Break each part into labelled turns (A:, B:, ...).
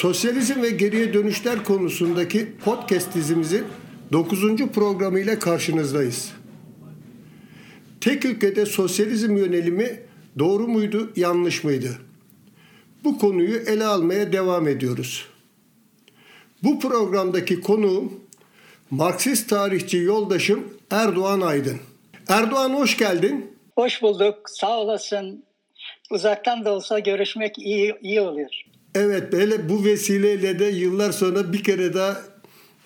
A: Sosyalizm ve geriye dönüşler konusundaki podcast dizimizin 9. programıyla karşınızdayız. Tek ülkede sosyalizm yönelimi doğru muydu, yanlış mıydı? Bu konuyu ele almaya devam ediyoruz. Bu programdaki konuğum Marksist tarihçi yoldaşım Erdoğan Aydın. Erdoğan hoş geldin.
B: Hoş bulduk. Sağ olasın. Uzaktan da olsa görüşmek iyi iyi oluyor.
A: Evet böyle bu vesileyle de yıllar sonra bir kere daha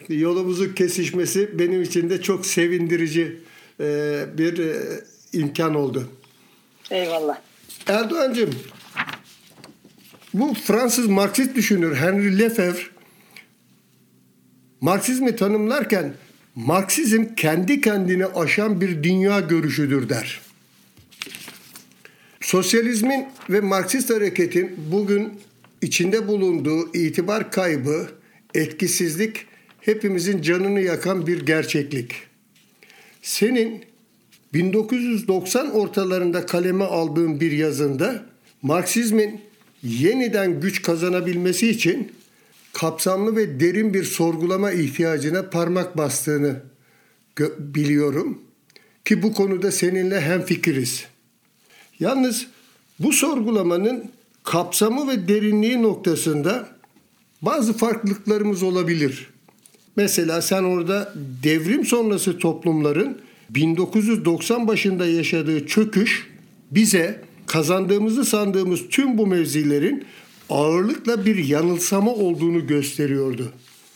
A: yolumuzun kesişmesi benim için de çok sevindirici e, bir e, imkan oldu.
B: Eyvallah.
A: Erdoğan'cığım bu Fransız Marksist düşünür Henry Lefebvre Marksizmi tanımlarken Marksizm kendi kendini aşan bir dünya görüşüdür der. Sosyalizmin ve Marksist hareketin bugün içinde bulunduğu itibar kaybı, etkisizlik hepimizin canını yakan bir gerçeklik. Senin 1990 ortalarında kaleme aldığın bir yazında Marksizmin yeniden güç kazanabilmesi için kapsamlı ve derin bir sorgulama ihtiyacına parmak bastığını biliyorum ki bu konuda seninle hemfikiriz. Yalnız bu sorgulamanın kapsamı ve derinliği noktasında bazı farklılıklarımız olabilir. Mesela sen orada devrim sonrası toplumların 1990 başında yaşadığı çöküş bize kazandığımızı sandığımız tüm bu mevzilerin ağırlıkla bir yanılsama olduğunu gösteriyordu.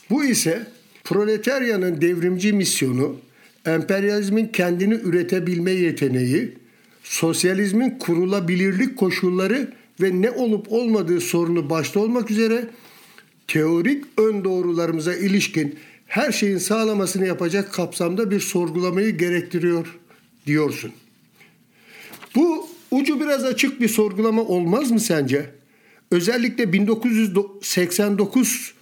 A: Bu ise proletaryanın devrimci misyonu, emperyalizmin kendini üretebilme yeteneği, sosyalizmin kurulabilirlik koşulları ve ne olup olmadığı sorunu başta olmak üzere teorik ön doğrularımıza ilişkin her şeyin sağlamasını yapacak kapsamda bir sorgulamayı gerektiriyor diyorsun. Bu ucu biraz açık bir sorgulama olmaz mı sence? Özellikle 1989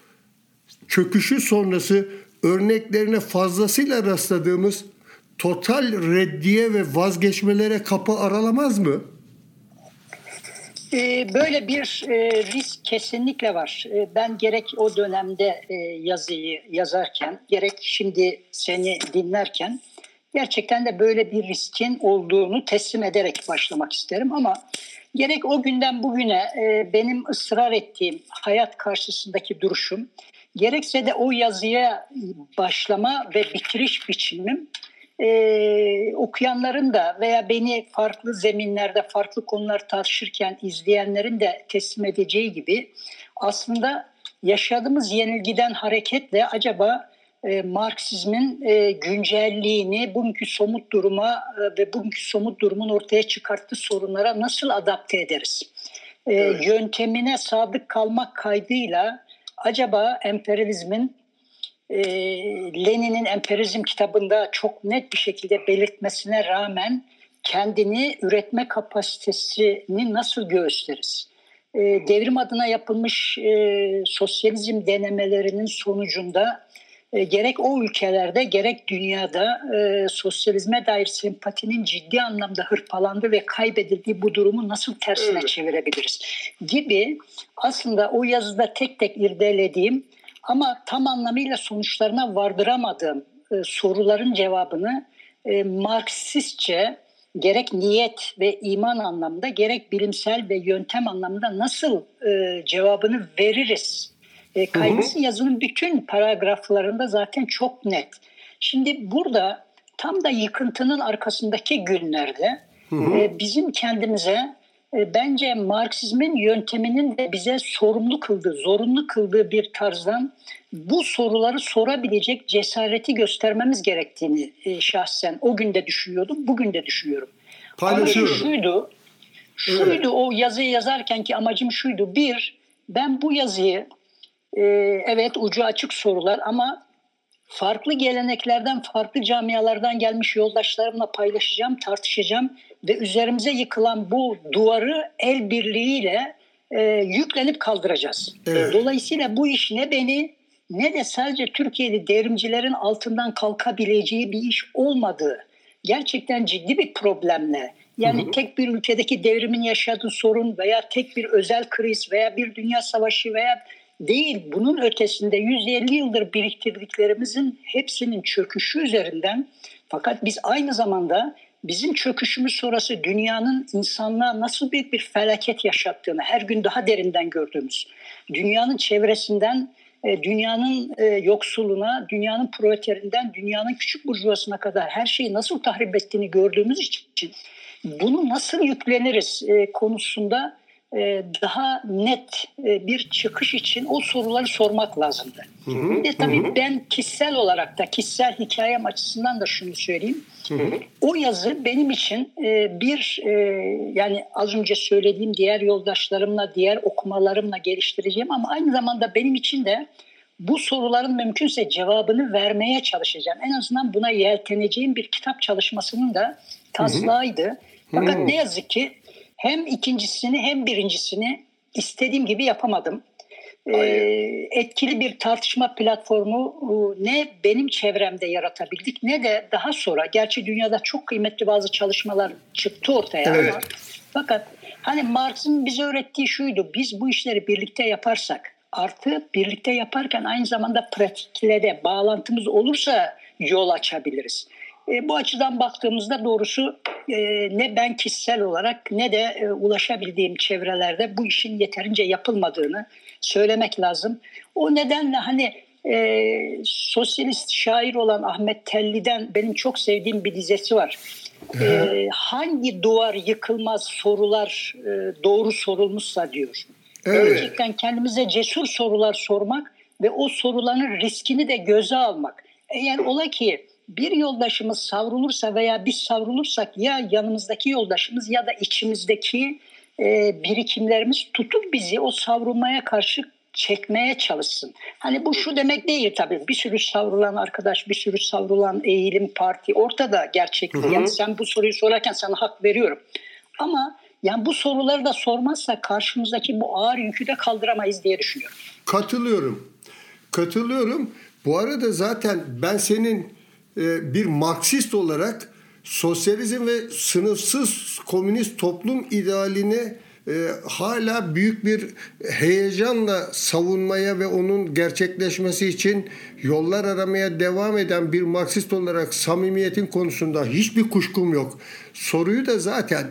A: çöküşü sonrası örneklerine fazlasıyla rastladığımız total reddiye ve vazgeçmelere kapı aralamaz mı?
B: Ee, böyle bir e, risk kesinlikle var. Ee, ben gerek o dönemde e, yazıyı yazarken, gerek şimdi seni dinlerken gerçekten de böyle bir riskin olduğunu teslim ederek başlamak isterim. Ama gerek o günden bugüne e, benim ısrar ettiğim hayat karşısındaki duruşum, gerekse de o yazıya başlama ve bitiriş biçimim e, okuyanların da veya beni farklı zeminlerde farklı konular tartışırken izleyenlerin de teslim edeceği gibi aslında yaşadığımız yenilgiden hareketle acaba e, Marksizmin e, güncelliğini bugünkü somut duruma e, ve bugünkü somut durumun ortaya çıkarttığı sorunlara nasıl adapte ederiz? E, evet. Yöntemine sadık kalmak kaydıyla acaba emperyalizmin e, Lenin'in Emperyalizm kitabında çok net bir şekilde belirtmesine rağmen kendini üretme kapasitesini nasıl gösteririz? E, devrim adına yapılmış e, sosyalizm denemelerinin sonucunda e, gerek o ülkelerde gerek dünyada e, sosyalizme dair sempatinin ciddi anlamda hırpalandı ve kaybedildiği bu durumu nasıl tersine evet. çevirebiliriz gibi aslında o yazıda tek tek irdelediğim ama tam anlamıyla sonuçlarına vardıramadığım e, soruların cevabını e, Marksistçe gerek niyet ve iman anlamda gerek bilimsel ve yöntem anlamda nasıl e, cevabını veririz? E, Kaygısın yazının bütün paragraflarında zaten çok net. Şimdi burada tam da yıkıntının arkasındaki günlerde e, bizim kendimize bence Marksizmin yönteminin de bize sorumlu kıldığı, zorunlu kıldığı bir tarzdan bu soruları sorabilecek cesareti göstermemiz gerektiğini e, şahsen o günde düşünüyordum, bugün de düşünüyorum.
A: Paylaşıyorum.
B: Ama şuydu, şuydu evet. o yazıyı yazarken ki amacım şuydu. Bir, ben bu yazıyı e, evet ucu açık sorular ama farklı geleneklerden, farklı camialardan gelmiş yoldaşlarımla paylaşacağım, tartışacağım ve üzerimize yıkılan bu duvarı el birliğiyle e, yüklenip kaldıracağız. Evet. Dolayısıyla bu iş ne beni ne de sadece Türkiye'de devrimcilerin altından kalkabileceği bir iş olmadığı, gerçekten ciddi bir problemle Yani hı hı. tek bir ülkedeki devrimin yaşadığı sorun veya tek bir özel kriz veya bir dünya savaşı veya değil bunun ötesinde 150 yıldır biriktirdiklerimizin hepsinin çöküşü üzerinden fakat biz aynı zamanda bizim çöküşümüz sonrası dünyanın insanlığa nasıl büyük bir felaket yaşattığını her gün daha derinden gördüğümüz, dünyanın çevresinden e, dünyanın e, yoksuluna, dünyanın proleterinden, dünyanın küçük burjuvasına kadar her şeyi nasıl tahrip ettiğini gördüğümüz için bunu nasıl yükleniriz e, konusunda daha net e, bir çıkış için o soruları sormak lazımdı. Hı hı, Bir de tabii hı. ben kişisel olarak da kişisel hikayem açısından da şunu söyleyeyim. Hı hı. O yazı benim için e, bir yani az önce söylediğim diğer yoldaşlarımla, diğer okumalarımla geliştireceğim ama aynı zamanda benim için de bu soruların mümkünse cevabını vermeye çalışacağım. En azından buna yelteneceğim bir kitap çalışmasının da taslağıydı. Fakat ne yazık ki hem ikincisini hem birincisini istediğim gibi yapamadım. Ee, etkili bir tartışma platformu e, ne benim çevremde yaratabildik ne de daha sonra gerçi dünyada çok kıymetli bazı çalışmalar çıktı ortaya evet. ama fakat hani Marx'ın bize öğrettiği şuydu biz bu işleri birlikte yaparsak artı birlikte yaparken aynı zamanda pratikle de bağlantımız olursa yol açabiliriz. E, bu açıdan baktığımızda doğrusu e, ne ben kişisel olarak ne de e, ulaşabildiğim çevrelerde bu işin yeterince yapılmadığını söylemek lazım. O nedenle hani e, sosyalist şair olan Ahmet Telli'den benim çok sevdiğim bir dizesi var. E, hangi duvar yıkılmaz sorular e, doğru sorulmuşsa diyor. Evet. Gerçekten kendimize cesur sorular sormak ve o soruların riskini de göze almak. Eğer ola ki bir yoldaşımız savrulursa veya biz savrulursak ya yanımızdaki yoldaşımız ya da içimizdeki e, birikimlerimiz tutup bizi o savrulmaya karşı çekmeye çalışsın. Hani bu şu demek değil tabii. Bir sürü savrulan arkadaş, bir sürü savrulan eğilim, parti ortada gerçekten. Yani sen bu soruyu sorarken sana hak veriyorum. Ama yani bu soruları da sormazsa karşımızdaki bu ağır yükü de kaldıramayız diye düşünüyorum.
A: Katılıyorum. Katılıyorum. Bu arada zaten ben senin bir Marksist olarak sosyalizm ve sınıfsız komünist toplum idealini e, hala büyük bir heyecanla savunmaya ve onun gerçekleşmesi için yollar aramaya devam eden bir Marksist olarak samimiyetin konusunda hiçbir kuşkum yok. Soruyu da zaten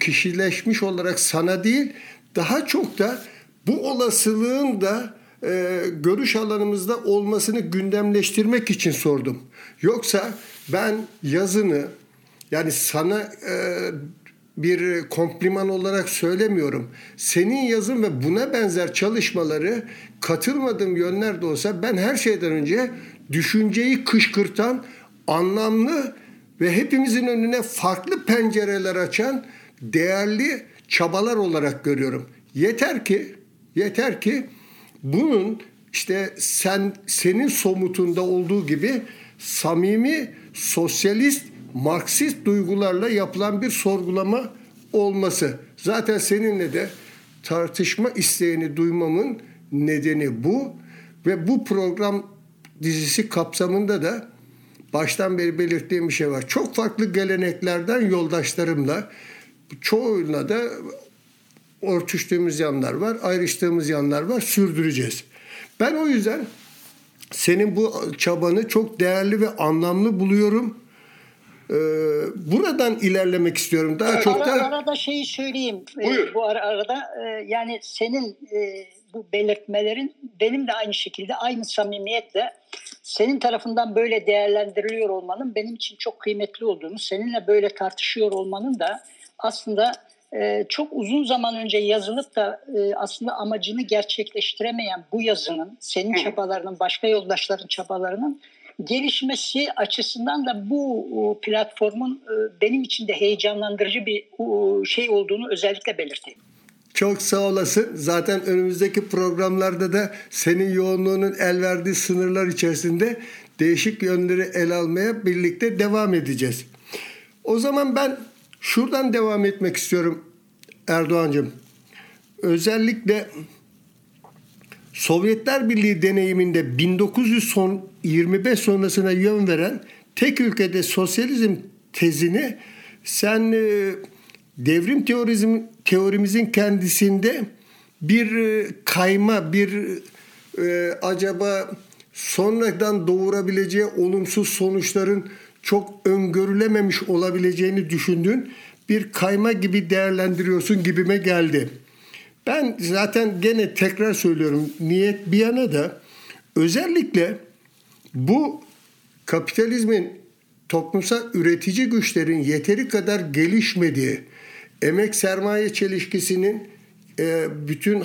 A: kişileşmiş olarak sana değil daha çok da bu olasılığın da e, görüş alanımızda olmasını gündemleştirmek için sordum. Yoksa ben yazını yani sana e, bir kompliman olarak söylemiyorum. Senin yazın ve buna benzer çalışmaları katılmadığım yönler de olsa ben her şeyden önce düşünceyi kışkırtan, anlamlı ve hepimizin önüne farklı pencereler açan değerli çabalar olarak görüyorum. Yeter ki yeter ki bunun işte sen senin somutunda olduğu gibi samimi sosyalist Marksist duygularla yapılan bir sorgulama olması. Zaten seninle de tartışma isteğini duymamın nedeni bu ve bu program dizisi kapsamında da baştan beri belirttiğim bir şey var. Çok farklı geleneklerden yoldaşlarımla çoğuyla da örtüştüğümüz yanlar var, ayrıştığımız yanlar var, sürdüreceğiz. Ben o yüzden senin bu çabanı çok değerli ve anlamlı buluyorum. Ee, buradan ilerlemek istiyorum. Daha
B: evet,
A: çok
B: da arada şeyi söyleyeyim. Ee, Buyur. bu ara, arada e, yani senin e, bu belirtmelerin benim de aynı şekilde aynı samimiyetle senin tarafından böyle değerlendiriliyor olmanın benim için çok kıymetli olduğunu, seninle böyle tartışıyor olmanın da aslında e, çok uzun zaman önce yazılıp da e, aslında amacını gerçekleştiremeyen bu yazının, senin çabalarının, başka yoldaşların çabalarının gelişmesi açısından da bu platformun e, benim için de heyecanlandırıcı bir şey olduğunu özellikle belirteyim.
A: Çok sağ olasın. Zaten önümüzdeki programlarda da senin yoğunluğunun el verdiği sınırlar içerisinde değişik yönleri el almaya birlikte devam edeceğiz. O zaman ben Şuradan devam etmek istiyorum Erdoğan'cığım. Özellikle Sovyetler Birliği deneyiminde 1925 sonrasına yön veren tek ülkede sosyalizm tezini sen e, devrim teorizm, teorimizin kendisinde bir e, kayma, bir e, acaba sonradan doğurabileceği olumsuz sonuçların çok öngörülememiş olabileceğini düşündüğün bir kayma gibi değerlendiriyorsun gibime geldi. Ben zaten gene tekrar söylüyorum niyet bir yana da özellikle bu kapitalizmin toplumsal üretici güçlerin yeteri kadar gelişmediği, emek sermaye çelişkisinin e, bütün e,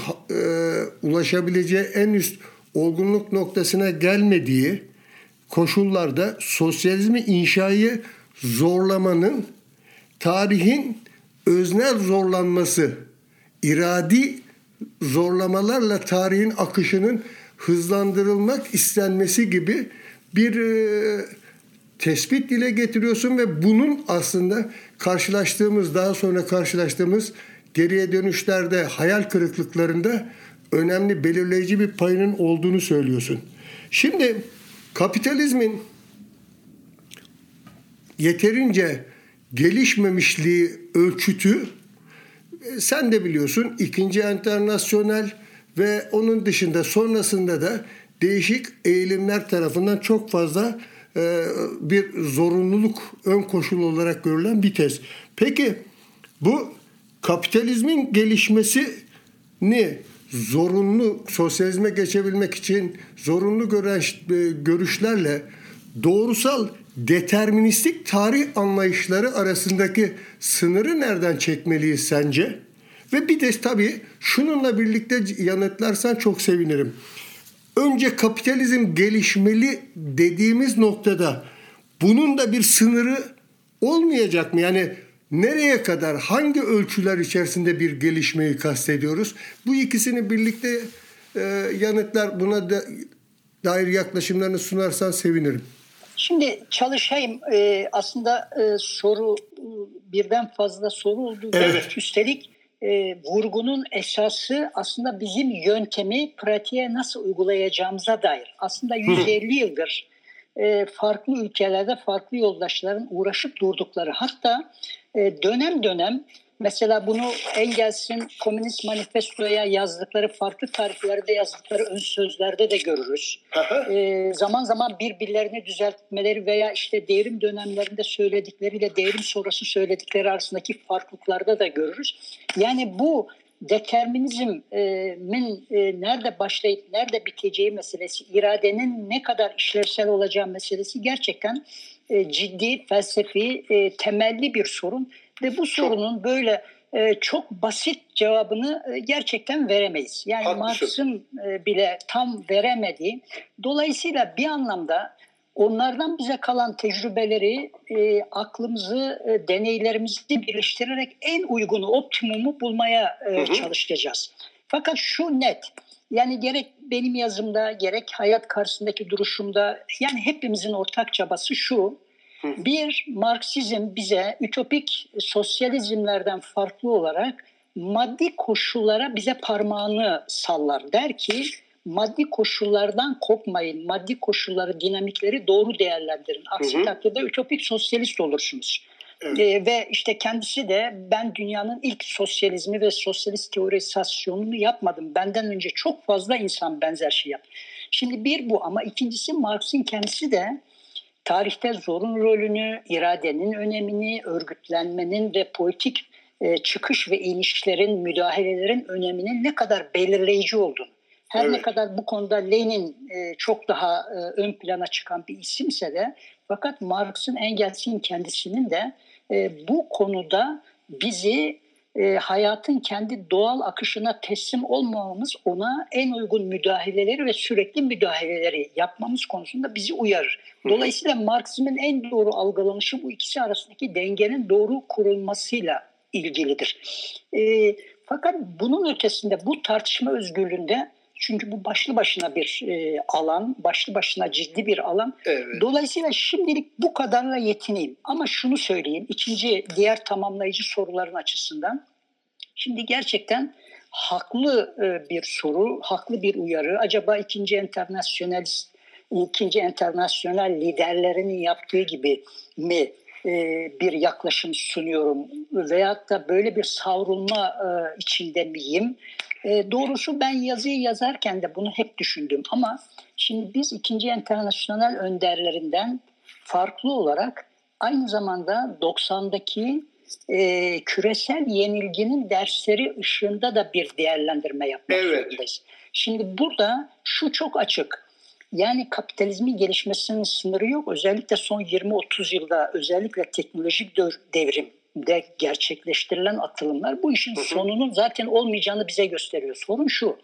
A: ulaşabileceği en üst olgunluk noktasına gelmediği koşullarda sosyalizmi inşayı zorlamanın tarihin öznel zorlanması, iradi zorlamalarla tarihin akışının hızlandırılmak istenmesi gibi bir e, tespit dile getiriyorsun ve bunun aslında karşılaştığımız daha sonra karşılaştığımız geriye dönüşlerde hayal kırıklıklarında önemli belirleyici bir payının olduğunu söylüyorsun. Şimdi kapitalizmin yeterince gelişmemişliği ölçütü e, sen de biliyorsun ikinci internasyonel ve onun dışında sonrasında da değişik eğilimler tarafından çok fazla e, bir zorunluluk ön koşul olarak görülen bir tez. Peki bu kapitalizmin gelişmesini zorunlu sosyalizme geçebilmek için zorunlu e, görüşlerle doğrusal deterministik tarih anlayışları arasındaki sınırı nereden çekmeliyiz sence? Ve bir de tabii şununla birlikte yanıtlarsan çok sevinirim. Önce kapitalizm gelişmeli dediğimiz noktada bunun da bir sınırı olmayacak mı? Yani nereye kadar, hangi ölçüler içerisinde bir gelişmeyi kastediyoruz? Bu ikisini birlikte e, yanıtlar buna da dair yaklaşımlarını sunarsan sevinirim.
B: Şimdi çalışayım. Ee, aslında e, soru birden fazla soru oldu. Evet. Üstelik e, vurgunun esası aslında bizim yöntemi pratiğe nasıl uygulayacağımıza dair. Aslında 150 yıldır e, farklı ülkelerde farklı yoldaşların uğraşıp durdukları hatta e, dönem dönem Mesela bunu Engels'in Komünist Manifesto'ya yazdıkları farklı tariflerde yazdıkları ön sözlerde de görürüz. ee, zaman zaman birbirlerini düzeltmeleri veya işte devrim dönemlerinde söyledikleriyle devrim sonrası söyledikleri arasındaki farklılıklarda da görürüz. Yani bu determinizmin e, nerede başlayıp nerede biteceği meselesi, iradenin ne kadar işlevsel olacağı meselesi gerçekten e, ciddi, felsefi, e, temelli bir sorun ve bu sorunun böyle e, çok basit cevabını e, gerçekten veremeyiz. Yani Marx'ın e, bile tam veremediği. Dolayısıyla bir anlamda onlardan bize kalan tecrübeleri, e, aklımızı, e, deneylerimizi birleştirerek en uygunu, optimumu bulmaya e, hı hı. çalışacağız. Fakat şu net, yani gerek benim yazımda, gerek hayat karşısındaki duruşumda, yani hepimizin ortak çabası şu, bir, Marksizm bize ütopik sosyalizmlerden farklı olarak maddi koşullara bize parmağını sallar. Der ki maddi koşullardan kopmayın, maddi koşulları, dinamikleri doğru değerlendirin. Aksi hı hı. takdirde ütopik sosyalist olursunuz. Evet. Ee, ve işte kendisi de ben dünyanın ilk sosyalizmi ve sosyalist teorizasyonunu yapmadım. Benden önce çok fazla insan benzer şey yaptı. Şimdi bir bu ama ikincisi Marx'ın kendisi de tarihte zorun rolünü, iradenin önemini, örgütlenmenin ve politik e, çıkış ve inişlerin, müdahalelerin öneminin ne kadar belirleyici olduğunu. Her evet. ne kadar bu konuda Lenin e, çok daha e, ön plana çıkan bir isimse de fakat Marx'ın Engels'in kendisinin de e, bu konuda bizi e, hayatın kendi doğal akışına teslim olmamamız ona en uygun müdahaleleri ve sürekli müdahaleleri yapmamız konusunda bizi uyarır. Dolayısıyla Marksizmin en doğru algılanışı bu ikisi arasındaki dengenin doğru kurulmasıyla ilgilidir. E, fakat bunun ötesinde bu tartışma özgürlüğünde çünkü bu başlı başına bir e, alan, başlı başına ciddi bir alan. Evet. Dolayısıyla şimdilik bu kadarla yetineyim. Ama şunu söyleyeyim, ikinci diğer tamamlayıcı soruların açısından. Şimdi gerçekten haklı e, bir soru, haklı bir uyarı. Acaba ikinci internasyonalist, ikinci internasyonel liderlerinin yaptığı gibi mi e, bir yaklaşım sunuyorum veyahut da böyle bir savrulma e, içinde miyim? E, doğrusu ben yazıyı yazarken de bunu hep düşündüm ama şimdi biz ikinci internasyonel önderlerinden farklı olarak aynı zamanda 90'daki e, küresel yenilginin dersleri ışığında da bir değerlendirme yapmak evet. zorundayız. Şimdi burada şu çok açık. Yani kapitalizmin gelişmesinin sınırı yok. Özellikle son 20-30 yılda özellikle teknolojik devrimde gerçekleştirilen atılımlar bu işin sonunun zaten olmayacağını bize gösteriyor. Sorun şu.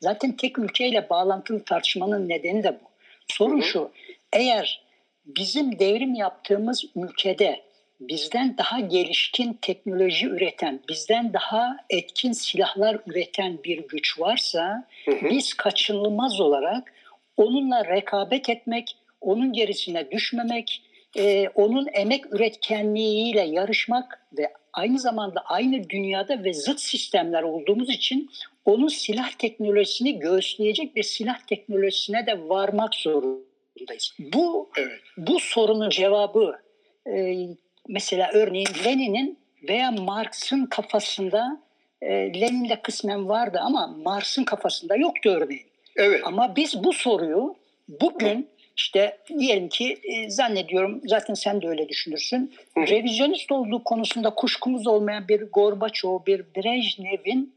B: Zaten tek ülkeyle bağlantılı tartışmanın nedeni de bu. Sorun şu. Eğer bizim devrim yaptığımız ülkede bizden daha gelişkin teknoloji üreten, bizden daha etkin silahlar üreten bir güç varsa hı hı. biz kaçınılmaz olarak onunla rekabet etmek, onun gerisine düşmemek, e, onun emek üretkenliğiyle yarışmak ve aynı zamanda aynı dünyada ve zıt sistemler olduğumuz için onun silah teknolojisini göğüsleyecek bir silah teknolojisine de varmak zorundayız. Bu evet. bu sorunun cevabı e, mesela örneğin Lenin'in veya Marx'ın kafasında e, Lenin'de kısmen vardı ama Marx'ın kafasında yoktu örneğin. Evet. Ama biz bu soruyu bugün işte diyelim ki e, zannediyorum zaten sen de öyle düşünürsün. Hı. Revizyonist olduğu konusunda kuşkumuz olmayan bir Gorbaçov, bir Brejnev'in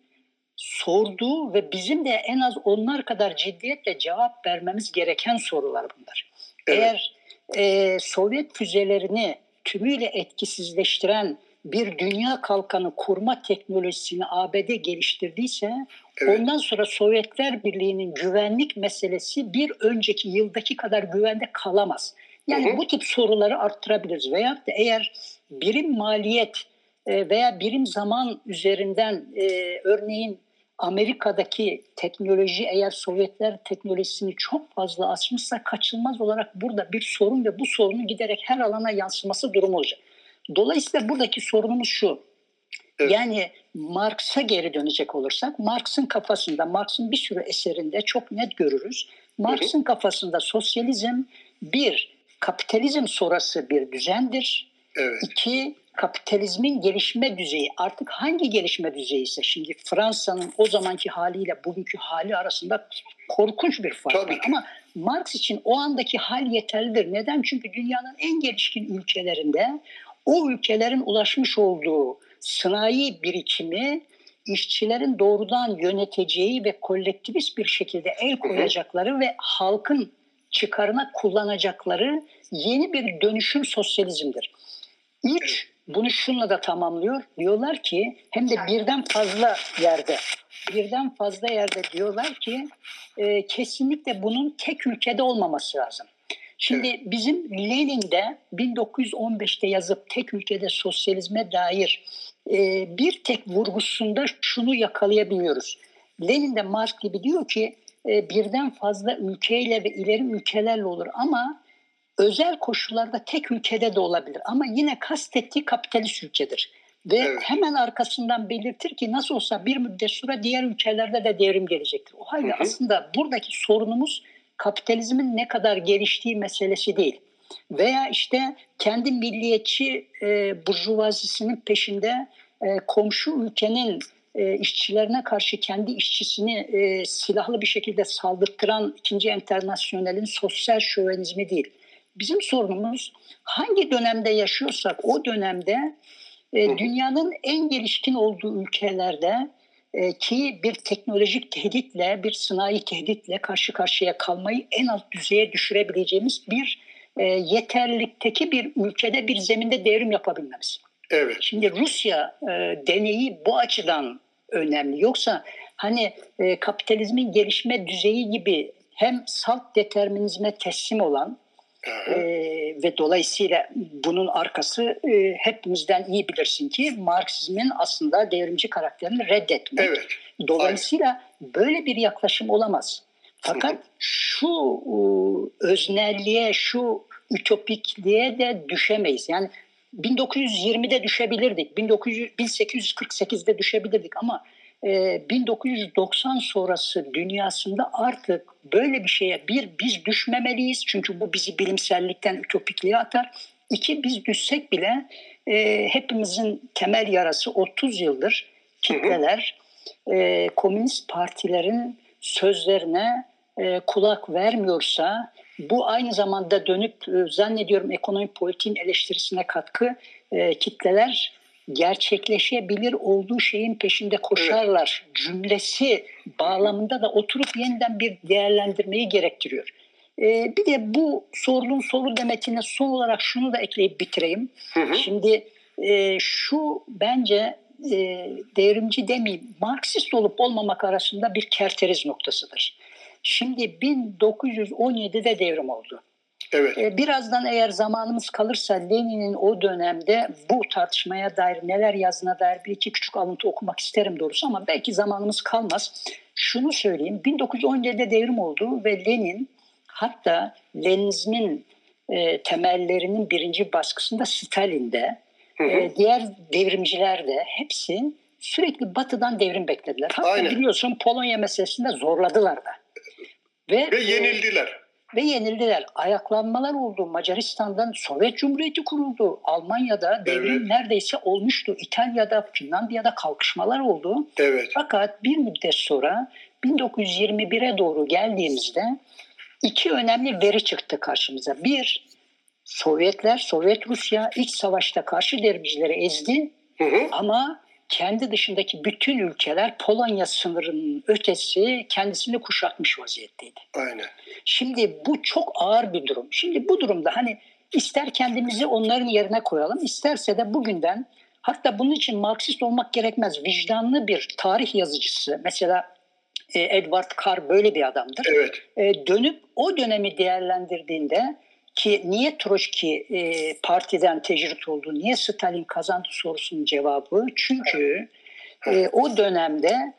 B: sorduğu ve bizim de en az onlar kadar ciddiyetle cevap vermemiz gereken sorular bunlar. Evet. Eğer e, Sovyet füzelerini tümüyle etkisizleştiren bir dünya kalkanı kurma teknolojisini ABD geliştirdiyse evet. ondan sonra Sovyetler Birliği'nin güvenlik meselesi bir önceki yıldaki kadar güvende kalamaz. Yani hı hı. bu tip soruları arttırabiliriz. Veya da eğer birim maliyet e, veya birim zaman üzerinden e, örneğin Amerika'daki teknoloji eğer Sovyetler teknolojisini çok fazla açmışsa kaçınılmaz olarak burada bir sorun ve bu sorunun giderek her alana yansıması durumu olacak. Dolayısıyla buradaki sorunumuz şu. Evet. Yani Marx'a geri dönecek olursak Marx'ın kafasında, Marx'ın bir sürü eserinde çok net görürüz. Marx'ın kafasında sosyalizm bir, kapitalizm sonrası bir düzendir. Evet. İki, kapitalizmin gelişme düzeyi artık hangi gelişme düzeyi ise şimdi Fransa'nın o zamanki haliyle bugünkü hali arasında korkunç bir fark Tabii var. Ama Marx için o andaki hal yeterlidir. Neden? Çünkü dünyanın en gelişkin ülkelerinde o ülkelerin ulaşmış olduğu sanayi birikimi işçilerin doğrudan yöneteceği ve kolektivist bir şekilde el koyacakları ve halkın çıkarına kullanacakları yeni bir dönüşüm sosyalizmdir. Üç, bunu şunla da tamamlıyor. Diyorlar ki hem de birden fazla yerde birden fazla yerde diyorlar ki e, kesinlikle bunun tek ülkede olmaması lazım. Şimdi evet. bizim Lenin'de 1915'te yazıp tek ülkede sosyalizme dair e, bir tek vurgusunda şunu yakalayabiliyoruz. Lenin de Marx gibi diyor ki e, birden fazla ülkeyle ve ileri ülkelerle olur ama özel koşullarda tek ülkede de olabilir. Ama yine kastettiği kapitalist ülkedir. Ve evet. hemen arkasından belirtir ki nasıl olsa bir müddet sonra diğer ülkelerde de devrim gelecektir. O halde hı hı. aslında buradaki sorunumuz kapitalizmin ne kadar geliştiği meselesi değil. Veya işte kendi milliyetçi e, burjuvazisinin peşinde e, komşu ülkenin e, işçilerine karşı kendi işçisini e, silahlı bir şekilde saldırtıran ikinci internasyonelin sosyal şövenizmi değil. Bizim sorunumuz hangi dönemde yaşıyorsak o dönemde e, dünyanın en gelişkin olduğu ülkelerde ki bir teknolojik tehditle, bir sanayi tehditle karşı karşıya kalmayı en alt düzeye düşürebileceğimiz bir e, yeterlilikteki bir ülkede bir zeminde devrim yapabilmemiz. Evet. Şimdi Rusya e, deneyi bu açıdan önemli. Yoksa hani e, kapitalizmin gelişme düzeyi gibi hem salt determinizme teslim olan e, ve dolayısıyla bunun arkası e, hepimizden iyi bilirsin ki Marksizmin aslında devrimci karakterini reddetmek. Evet. Dolayısıyla Aynen. böyle bir yaklaşım olamaz. Fakat şu e, öznelliğe, şu ütopikliğe de düşemeyiz. Yani 1920'de düşebilirdik, 1900, 1848'de düşebilirdik ama 1990 ee, sonrası dünyasında artık böyle bir şeye bir biz düşmemeliyiz çünkü bu bizi bilimsellikten ütopikliğe atar. İki biz düşsek bile e, hepimizin temel yarası 30 yıldır kitleler e, komünist partilerin sözlerine e, kulak vermiyorsa bu aynı zamanda dönüp e, zannediyorum ekonomi politiğin eleştirisine katkı e, kitleler gerçekleşebilir olduğu şeyin peşinde koşarlar cümlesi bağlamında da oturup yeniden bir değerlendirmeyi gerektiriyor. Ee, bir de bu sorunun soru demetine son olarak şunu da ekleyip bitireyim. Hı hı. Şimdi e, şu bence e, devrimci demeyeyim, Marksist olup olmamak arasında bir kerteriz noktasıdır. Şimdi 1917'de devrim oldu. Evet. Ee, birazdan eğer zamanımız kalırsa Lenin'in o dönemde bu tartışmaya dair neler yazdığına dair bir iki küçük alıntı okumak isterim doğrusu ama belki zamanımız kalmaz. Şunu söyleyeyim 1917'de devrim oldu ve Lenin hatta Leninizmin e, temellerinin birinci baskısında Stalin'de hı hı. E, diğer devrimciler de hepsi sürekli batıdan devrim beklediler. Hatta Aynen. biliyorsun Polonya meselesinde zorladılar da.
C: Ve, ve yenildiler.
B: Ve yenildiler. Ayaklanmalar oldu. Macaristan'dan Sovyet Cumhuriyeti kuruldu. Almanya'da devrim evet. neredeyse olmuştu. İtalya'da, Finlandiya'da kalkışmalar oldu. Evet. Fakat bir müddet sonra 1921'e doğru geldiğimizde iki önemli veri çıktı karşımıza. Bir, Sovyetler, Sovyet Rusya iç savaşta karşı derbicileri ezdi. Hı hı. Ama kendi dışındaki bütün ülkeler Polonya sınırının ötesi kendisini kuşatmış vaziyetteydi. Aynen. Şimdi bu çok ağır bir durum. Şimdi bu durumda hani ister kendimizi onların yerine koyalım, isterse de bugünden hatta bunun için Marksist olmak gerekmez. Vicdanlı bir tarih yazıcısı mesela e, Edward Carr böyle bir adamdır. Evet. E, dönüp o dönemi değerlendirdiğinde ki niye Troçki e, partiden tecrit oldu, niye Stalin kazandı sorusunun cevabı. Çünkü e, o dönemde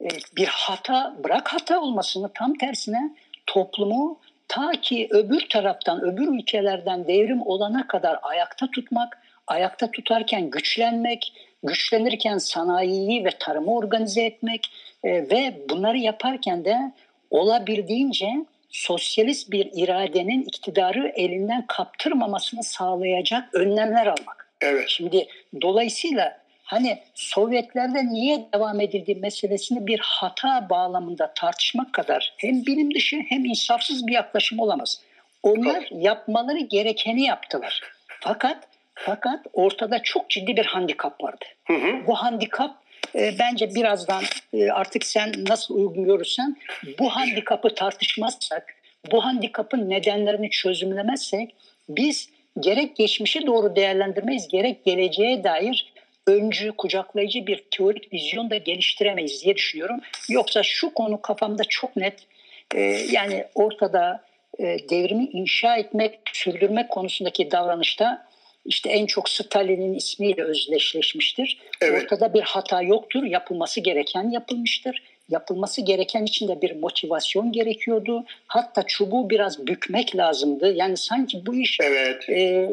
B: e, bir hata, bırak hata olmasını tam tersine toplumu ta ki öbür taraftan, öbür ülkelerden devrim olana kadar ayakta tutmak, ayakta tutarken güçlenmek, güçlenirken sanayiyi ve tarımı organize etmek e, ve bunları yaparken de olabildiğince sosyalist bir iradenin iktidarı elinden kaptırmamasını sağlayacak önlemler almak. Evet. Şimdi dolayısıyla hani Sovyetlerde niye devam edildiği meselesini bir hata bağlamında tartışmak kadar hem bilim dışı hem insafsız bir yaklaşım olamaz. Onlar yapmaları gerekeni yaptılar. Fakat fakat ortada çok ciddi bir handikap vardı. Hı hı. Bu handikap e, bence birazdan e, artık sen nasıl uygun görürsen bu handikapı tartışmazsak, bu handikapın nedenlerini çözümlemezsek biz gerek geçmişe doğru değerlendirmeyiz, gerek geleceğe dair öncü, kucaklayıcı bir teorik vizyon da geliştiremeyiz diye düşünüyorum. Yoksa şu konu kafamda çok net. E, yani ortada e, devrimi inşa etmek, sürdürmek konusundaki davranışta işte en çok Stalin'in ismiyle özdeşleşmiştir. Evet. Ortada bir hata yoktur. Yapılması gereken yapılmıştır. Yapılması gereken için de bir motivasyon gerekiyordu. Hatta çubuğu biraz bükmek lazımdı. Yani sanki bu iş evet. e,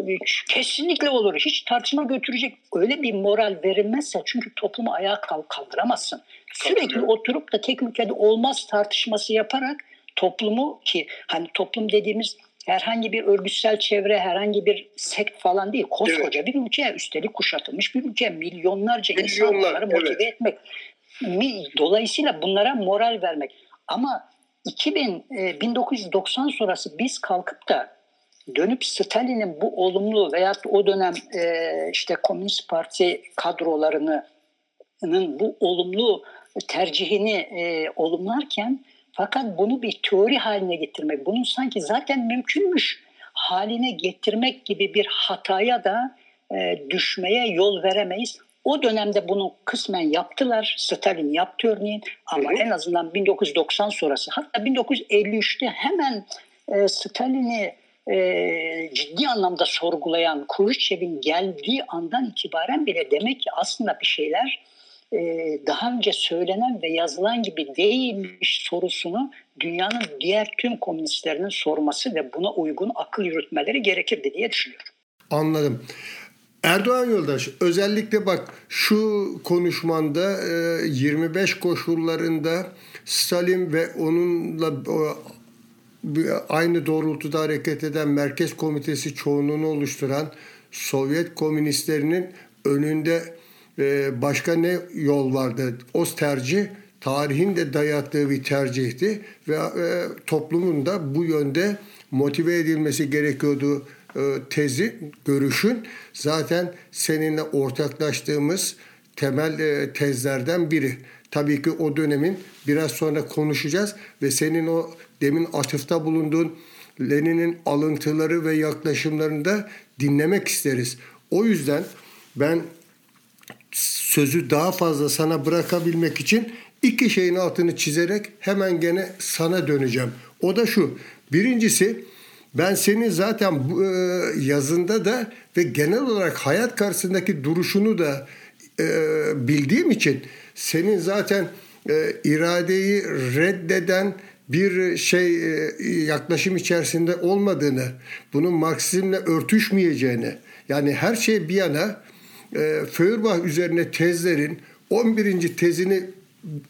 B: kesinlikle olur. Hiç tartışma götürecek öyle bir moral verilmezse çünkü toplumu ayağa kaldıramazsın. Sürekli oturup da tek ülkede olmaz tartışması yaparak toplumu ki hani toplum dediğimiz herhangi bir örgütsel çevre, herhangi bir sekt falan değil. Koskoca evet. bir ülke, üstelik kuşatılmış bir ülke. Milyonlarca Milyonlar, insanları motive evet. etmek. Dolayısıyla bunlara moral vermek. Ama 2000, 1990 e, sonrası biz kalkıp da dönüp Stalin'in bu olumlu veya o dönem e, işte Komünist Parti kadrolarının bu olumlu tercihini e, olumlarken fakat bunu bir teori haline getirmek, bunun sanki zaten mümkünmüş haline getirmek gibi bir hataya da e, düşmeye yol veremeyiz. O dönemde bunu kısmen yaptılar. Stalin yaptı örneğin ama en azından 1990 sonrası hatta 1953'te hemen e, Stalin'i e, ciddi anlamda sorgulayan Khrushchev'in geldiği andan itibaren bile demek ki aslında bir şeyler e, daha önce söylenen ve yazılan gibi değilmiş sorusunu dünyanın diğer tüm komünistlerinin sorması ve buna uygun akıl yürütmeleri gerekirdi diye düşünüyorum.
A: Anladım. Erdoğan Yoldaş özellikle bak şu konuşmanda 25 koşullarında Stalin ve onunla aynı doğrultuda hareket eden Merkez Komitesi çoğunluğunu oluşturan Sovyet komünistlerinin önünde e, başka ne yol vardı? O tercih tarihin de dayattığı bir tercihti ve e, toplumun da bu yönde motive edilmesi gerekiyordu e, tezi, görüşün zaten seninle ortaklaştığımız temel e, tezlerden biri. Tabii ki o dönemin biraz sonra konuşacağız ve senin o demin atıfta bulunduğun Lenin'in alıntıları ve yaklaşımlarını da dinlemek isteriz. O yüzden ben sözü daha fazla sana bırakabilmek için iki şeyin altını çizerek hemen gene sana döneceğim. O da şu. Birincisi ben senin zaten e, yazında da ve genel olarak hayat karşısındaki duruşunu da e, bildiğim için senin zaten e, iradeyi reddeden bir şey yaklaşım içerisinde olmadığını, bunun Marksizmle örtüşmeyeceğini, yani her şey bir yana e, Feuerbach üzerine tezlerin 11. tezini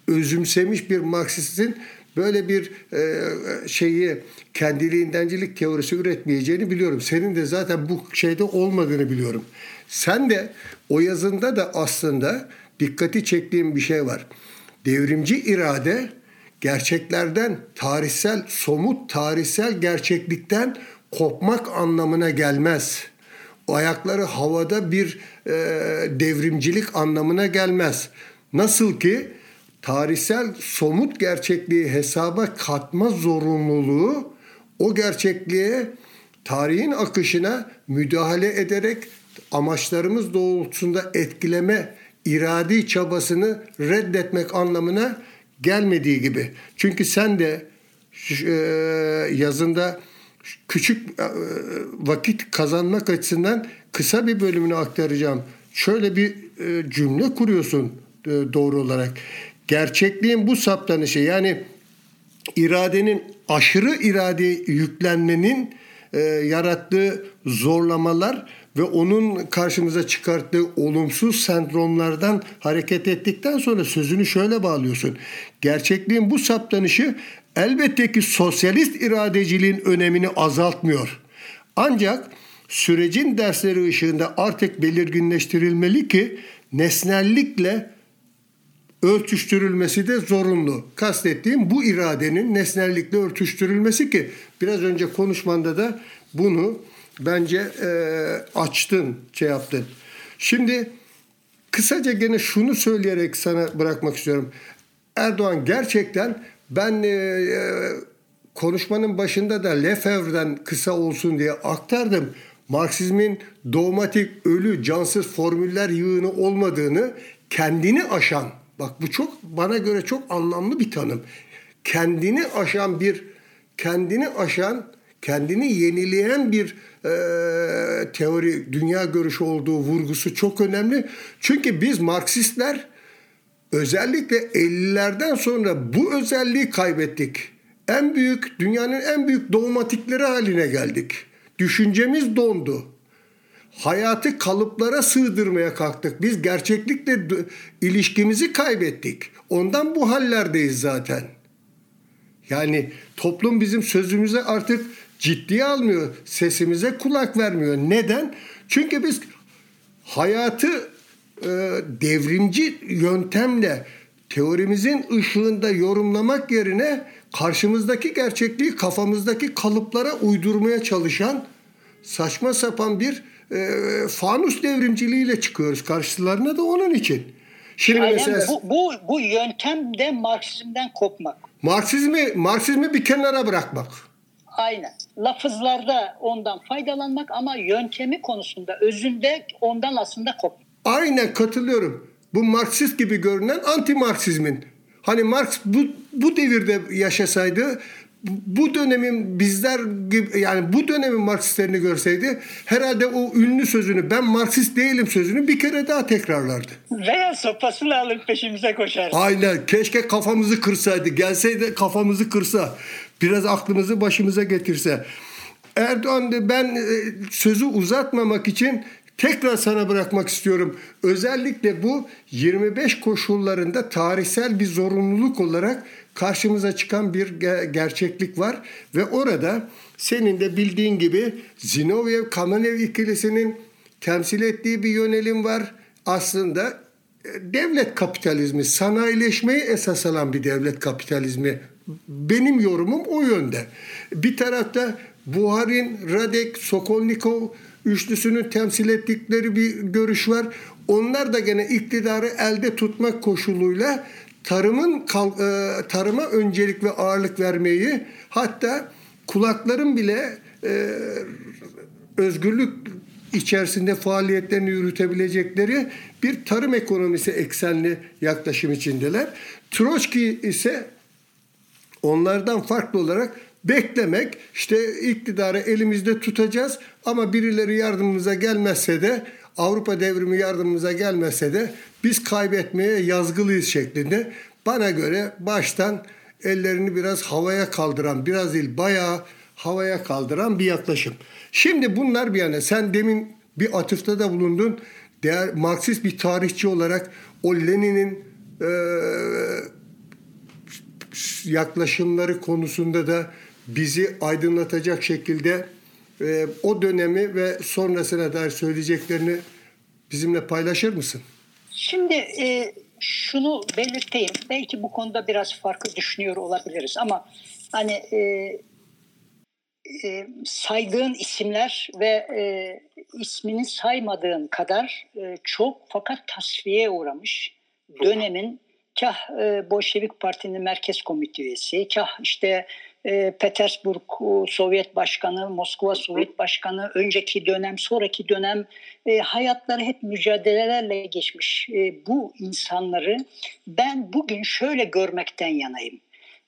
A: özümsemiş bir Marksistin böyle bir e, şeyi kendiliğindencilik teorisi üretmeyeceğini biliyorum. Senin de zaten bu şeyde olmadığını biliyorum. Sen de o yazında da aslında dikkati çektiğim bir şey var. Devrimci irade gerçeklerden, tarihsel, somut tarihsel gerçeklikten kopmak anlamına gelmez. O ayakları havada bir e, devrimcilik anlamına gelmez. Nasıl ki tarihsel somut gerçekliği hesaba katma zorunluluğu o gerçekliğe tarihin akışına müdahale ederek amaçlarımız doğrultusunda etkileme iradi çabasını reddetmek anlamına gelmediği gibi. Çünkü sen de e, yazında küçük e, vakit kazanmak açısından kısa bir bölümünü aktaracağım. Şöyle bir e, cümle kuruyorsun doğru olarak. Gerçekliğin bu saptanışı yani iradenin aşırı irade yüklenmenin yarattığı zorlamalar ve onun karşımıza çıkarttığı olumsuz sendromlardan hareket ettikten sonra sözünü şöyle bağlıyorsun. Gerçekliğin bu saptanışı elbette ki sosyalist iradeciliğin önemini azaltmıyor. Ancak sürecin dersleri ışığında artık belirginleştirilmeli ki nesnellikle örtüştürülmesi de zorunlu. Kastettiğim bu iradenin nesnellikle örtüştürülmesi ki biraz önce konuşmanda da bunu bence e, açtın, şey yaptın. Şimdi kısaca gene şunu söyleyerek sana bırakmak istiyorum. Erdoğan gerçekten ben e, e, konuşmanın başında da Lefebvre'den kısa olsun diye aktardım. Marksizmin dogmatik, ölü, cansız formüller yığını olmadığını kendini aşan, bak bu çok bana göre çok anlamlı bir tanım. Kendini aşan bir, kendini aşan, kendini yenileyen bir e, teori, dünya görüşü olduğu vurgusu çok önemli. Çünkü biz Marksistler özellikle 50'lerden sonra bu özelliği kaybettik. En büyük, dünyanın en büyük dogmatikleri haline geldik. Düşüncemiz dondu. Hayatı kalıplara sığdırmaya kalktık. Biz gerçeklikle ilişkimizi kaybettik. Ondan bu hallerdeyiz zaten. Yani toplum bizim sözümüze artık ciddiye almıyor. Sesimize kulak vermiyor. Neden? Çünkü biz hayatı e, devrimci yöntemle teorimizin ışığında yorumlamak yerine karşımızdaki gerçekliği kafamızdaki kalıplara uydurmaya çalışan saçma sapan bir e, fanus devrimciliğiyle çıkıyoruz karşılarına da onun için.
B: Şimdi Aynen, mesela bu, bu, bu yöntem de Marksizmden kopmak.
A: Marksizmi, Marksizmi bir kenara bırakmak.
B: Aynen. Lafızlarda ondan faydalanmak ama yöntemi konusunda, özünde ondan aslında kopmak.
A: Aynen katılıyorum. Bu Marksist gibi görünen anti-Marksizmin. Hani Marx bu, bu devirde yaşasaydı bu dönemin bizler gibi yani bu dönemin Marksistlerini görseydi herhalde o ünlü sözünü ben Marksist değilim sözünü bir kere daha tekrarlardı.
B: Veya sopasını alıp peşimize koşardı.
A: Aynen keşke kafamızı kırsaydı gelseydi kafamızı kırsa biraz aklımızı başımıza getirse. Erdoğan ben e, sözü uzatmamak için tekrar sana bırakmak istiyorum. Özellikle bu 25 koşullarında tarihsel bir zorunluluk olarak karşımıza çıkan bir gerçeklik var ve orada senin de bildiğin gibi Zinoviev Kamenev ikilisinin temsil ettiği bir yönelim var. Aslında e, devlet kapitalizmi, sanayileşmeyi esas alan bir devlet kapitalizmi. Benim yorumum o yönde. Bir tarafta Buharin, Radek, Sokolnikov üçlüsünün temsil ettikleri bir görüş var. Onlar da gene iktidarı elde tutmak koşuluyla tarımın e, tarıma öncelik ve ağırlık vermeyi hatta kulakların bile e, özgürlük içerisinde faaliyetlerini yürütebilecekleri bir tarım ekonomisi eksenli yaklaşım içindeler. Troçki ise onlardan farklı olarak beklemek, işte iktidarı elimizde tutacağız ama birileri yardımımıza gelmezse de Avrupa devrimi yardımımıza gelmese de biz kaybetmeye yazgılıyız şeklinde. Bana göre baştan ellerini biraz havaya kaldıran, biraz değil bayağı havaya kaldıran bir yaklaşım. Şimdi bunlar bir yana sen demin bir atıfta da bulundun. Değer, Marksist bir tarihçi olarak o Lenin'in e, yaklaşımları konusunda da bizi aydınlatacak şekilde e, o dönemi ve sonrasına dair söyleyeceklerini bizimle paylaşır mısın?
B: Şimdi e, şunu belirteyim. Belki bu konuda biraz farklı düşünüyor olabiliriz ama hani e, e, saydığın isimler ve e, ismini saymadığın kadar e, çok fakat tasfiyeye uğramış dönemin kah e, Bolşevik Parti'nin merkez komite üyesi, kah işte e, Petersburg Sovyet Başkanı, Moskova Sovyet Başkanı, önceki dönem, sonraki dönem e, hayatları hep mücadelelerle geçmiş. E, bu insanları ben bugün şöyle görmekten yanayım.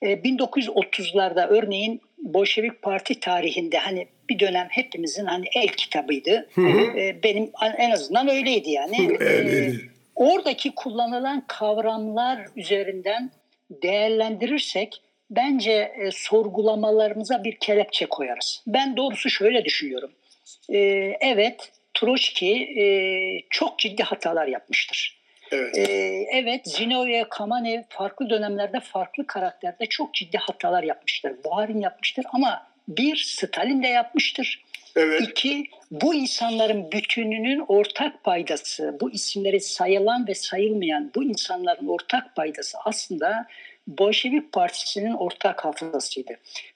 B: E, 1930'larda örneğin Bolşevik Parti tarihinde hani bir dönem hepimizin hani el kitabıydı. Hı hı. E, benim en azından öyleydi yani. E, oradaki kullanılan kavramlar üzerinden değerlendirirsek bence e, sorgulamalarımıza bir kelepçe koyarız. Ben doğrusu şöyle düşünüyorum. E, evet, Troçki e, çok ciddi hatalar yapmıştır. Evet. E, evet, Zinoviev, Kamanev farklı dönemlerde, farklı karakterde çok ciddi hatalar yapmıştır. Buharin yapmıştır ama bir, Stalin de yapmıştır. Evet. İki, bu insanların bütününün ortak paydası, bu isimleri sayılan ve sayılmayan bu insanların ortak paydası aslında Bolşevik Partisi'nin ortak hafızasıydı.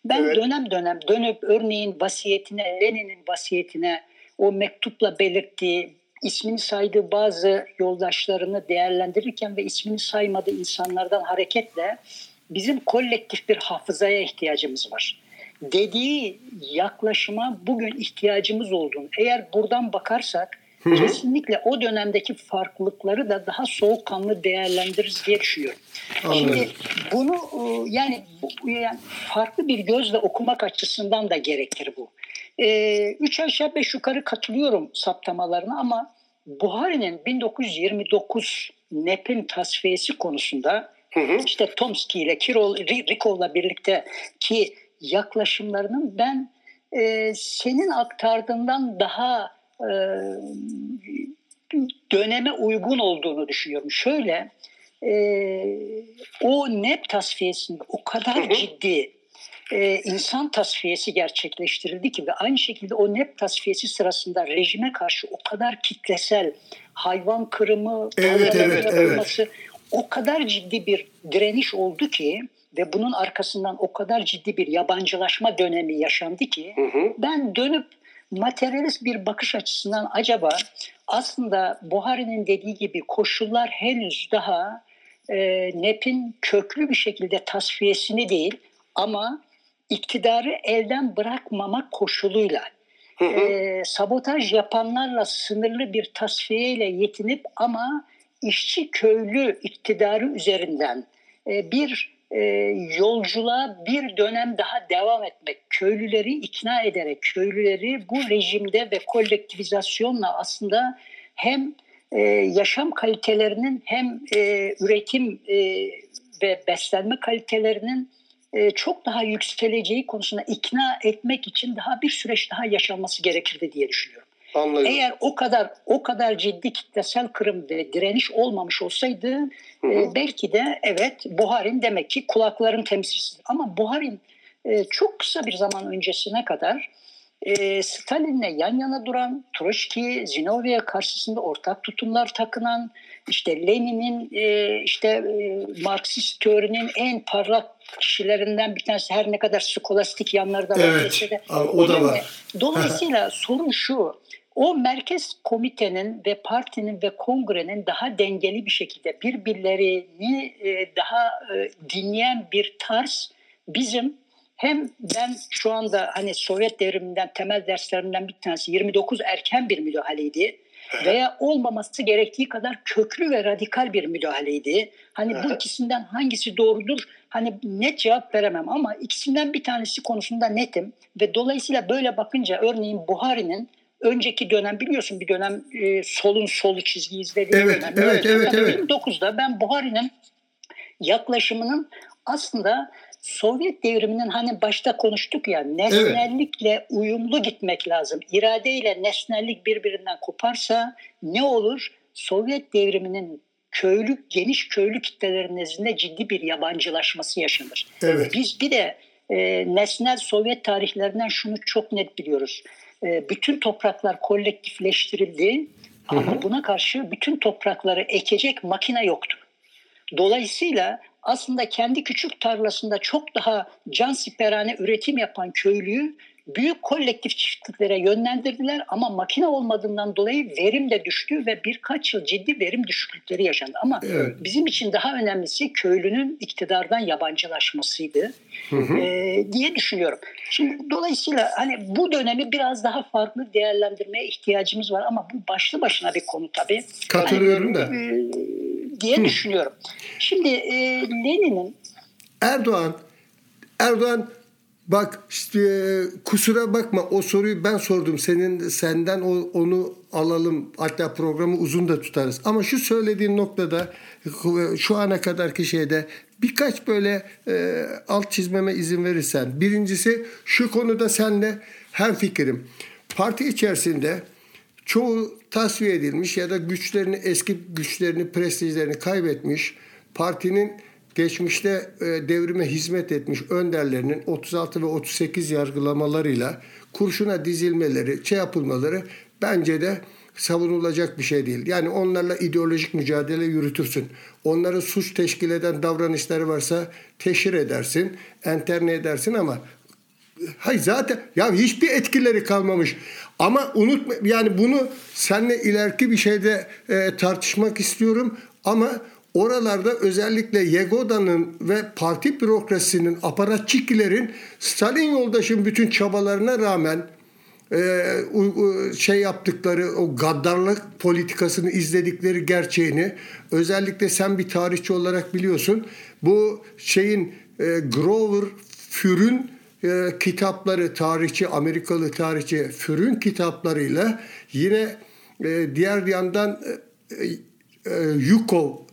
B: Ben evet. dönem dönem dönüp örneğin vasiyetine, Lenin'in vasiyetine o mektupla belirttiği ismini saydığı bazı yoldaşlarını değerlendirirken ve ismini saymadığı insanlardan hareketle bizim kolektif bir hafızaya ihtiyacımız var. Dediği yaklaşıma bugün ihtiyacımız olduğunu eğer buradan bakarsak Hı-hı. kesinlikle o dönemdeki farklılıkları da daha soğukkanlı değerlendiririz diye düşünüyorum. Anladım. Şimdi bunu e, yani, yani farklı bir gözle okumak açısından da gerekir bu. Ee, üç aşağı beş yukarı katılıyorum saptamalarına ama Buhari'nin 1929 NEP'in tasfiyesi konusunda hı hı. işte Tomsky ile Kirol, Rikov'la birlikte ki yaklaşımlarının ben e, senin aktardığından daha e, döneme uygun olduğunu düşünüyorum. Şöyle e, o NEP tasfiyesinde o kadar ciddi e, insan tasfiyesi gerçekleştirildi ki ve aynı şekilde o NEP tasfiyesi sırasında rejime karşı o kadar kitlesel hayvan kırımı,
A: evet, evet, evet.
B: o kadar ciddi bir direniş oldu ki ve bunun arkasından o kadar ciddi bir yabancılaşma dönemi yaşandı ki hı hı. ben dönüp materyalist bir bakış açısından acaba aslında Buhari'nin dediği gibi koşullar henüz daha e, NEP'in köklü bir şekilde tasfiyesini değil ama iktidarı elden bırakmamak koşuluyla hı hı. E, sabotaj yapanlarla sınırlı bir tasfiyeyle yetinip ama işçi köylü iktidarı üzerinden e, bir e, yolculuğa bir dönem daha devam etmek, köylüleri ikna ederek, köylüleri bu rejimde ve kolektivizasyonla aslında hem e, yaşam kalitelerinin hem e, üretim e, ve beslenme kalitelerinin e, çok daha yükseleceği konusunda ikna etmek için daha bir süreç daha yaşanması gerekirdi diye düşünüyorum. Anladım. Eğer o kadar o kadar ciddi kitlesel kırım ve direniş olmamış olsaydı e, belki de evet Buharin demek ki kulakların temsilcisi. Ama Buharin e, çok kısa bir zaman öncesine kadar e, Stalin'le yan yana duran, Troçki, Zinoviev karşısında ortak tutumlar takınan, işte Lenin'in e, işte e, Marksist teorinin en parlak kişilerinden bir tanesi her ne kadar skolastik yanları da var.
A: Evet, o da var.
B: Dolayısıyla sorun şu, o merkez komitenin ve partinin ve kongrenin daha dengeli bir şekilde birbirlerini e, daha e, dinleyen bir tarz bizim hem ben şu anda hani Sovyet devriminden temel derslerimden bir tanesi 29 erken bir müdahaleydi veya olmaması gerektiği kadar köklü ve radikal bir müdahaleydi. Hani bu ikisinden hangisi doğrudur? Hani net cevap veremem ama ikisinden bir tanesi konusunda netim ve dolayısıyla böyle bakınca örneğin Buhari'nin önceki dönem biliyorsun bir dönem e, solun solu çizgi izlediği
A: evet,
B: dönem.
A: Evet, evet, evet.
B: 29'da ben Buhari'nin yaklaşımının aslında Sovyet devriminin hani başta konuştuk ya nesnellikle evet. uyumlu gitmek lazım. İradeyle nesnellik birbirinden koparsa ne olur? Sovyet devriminin köylü geniş köylü kitlelerin nezdinde ciddi bir yabancılaşması yaşanır. Evet. Biz bir de e, nesnel Sovyet tarihlerinden şunu çok net biliyoruz. E, bütün topraklar kolektifleştirildi ama buna karşı bütün toprakları ekecek makine yoktu. Dolayısıyla aslında kendi küçük tarlasında çok daha can siperhane üretim yapan köylüyü büyük kolektif çiftliklere yönlendirdiler ama makine olmadığından dolayı verim de düştü ve birkaç yıl ciddi verim düşüklükleri yaşandı. Ama evet. bizim için daha önemlisi köylünün iktidardan yabancılaşmasıydı hı hı. E, diye düşünüyorum. Şimdi dolayısıyla hani bu dönemi biraz daha farklı değerlendirmeye ihtiyacımız var ama bu başlı başına bir konu tabii.
A: Katılıyorum yani, da.
B: E, diye hı. düşünüyorum. Şimdi e, Lenin'in
A: Erdoğan Erdoğan Bak işte, kusura bakma o soruyu ben sordum. Senin senden o, onu alalım. Hatta programı uzun da tutarız. Ama şu söylediğin noktada şu ana kadarki şeyde birkaç böyle e, alt çizmeme izin verirsen. Birincisi şu konuda senle hem fikrim. Parti içerisinde çoğu tasfiye edilmiş ya da güçlerini eski güçlerini prestijlerini kaybetmiş partinin geçmişte e, devrime hizmet etmiş önderlerinin 36 ve 38 yargılamalarıyla kurşuna dizilmeleri, şey yapılmaları bence de savunulacak bir şey değil. Yani onlarla ideolojik mücadele yürütürsün. Onların suç teşkil eden davranışları varsa teşhir edersin, enterne edersin ama Hayır zaten ya hiçbir etkileri kalmamış. Ama unutma yani bunu seninle ileriki bir şeyde e, tartışmak istiyorum ama Oralarda özellikle Yegoda'nın ve parti bürokrasisinin, aparatçiklerin Stalin yoldaşın bütün çabalarına rağmen e, şey yaptıkları o gaddarlık politikasını izledikleri gerçeğini özellikle sen bir tarihçi olarak biliyorsun. Bu şeyin e, Grover Für'ün e, kitapları tarihçi Amerikalı tarihçi Für'ün kitaplarıyla yine diğer yandan Yukov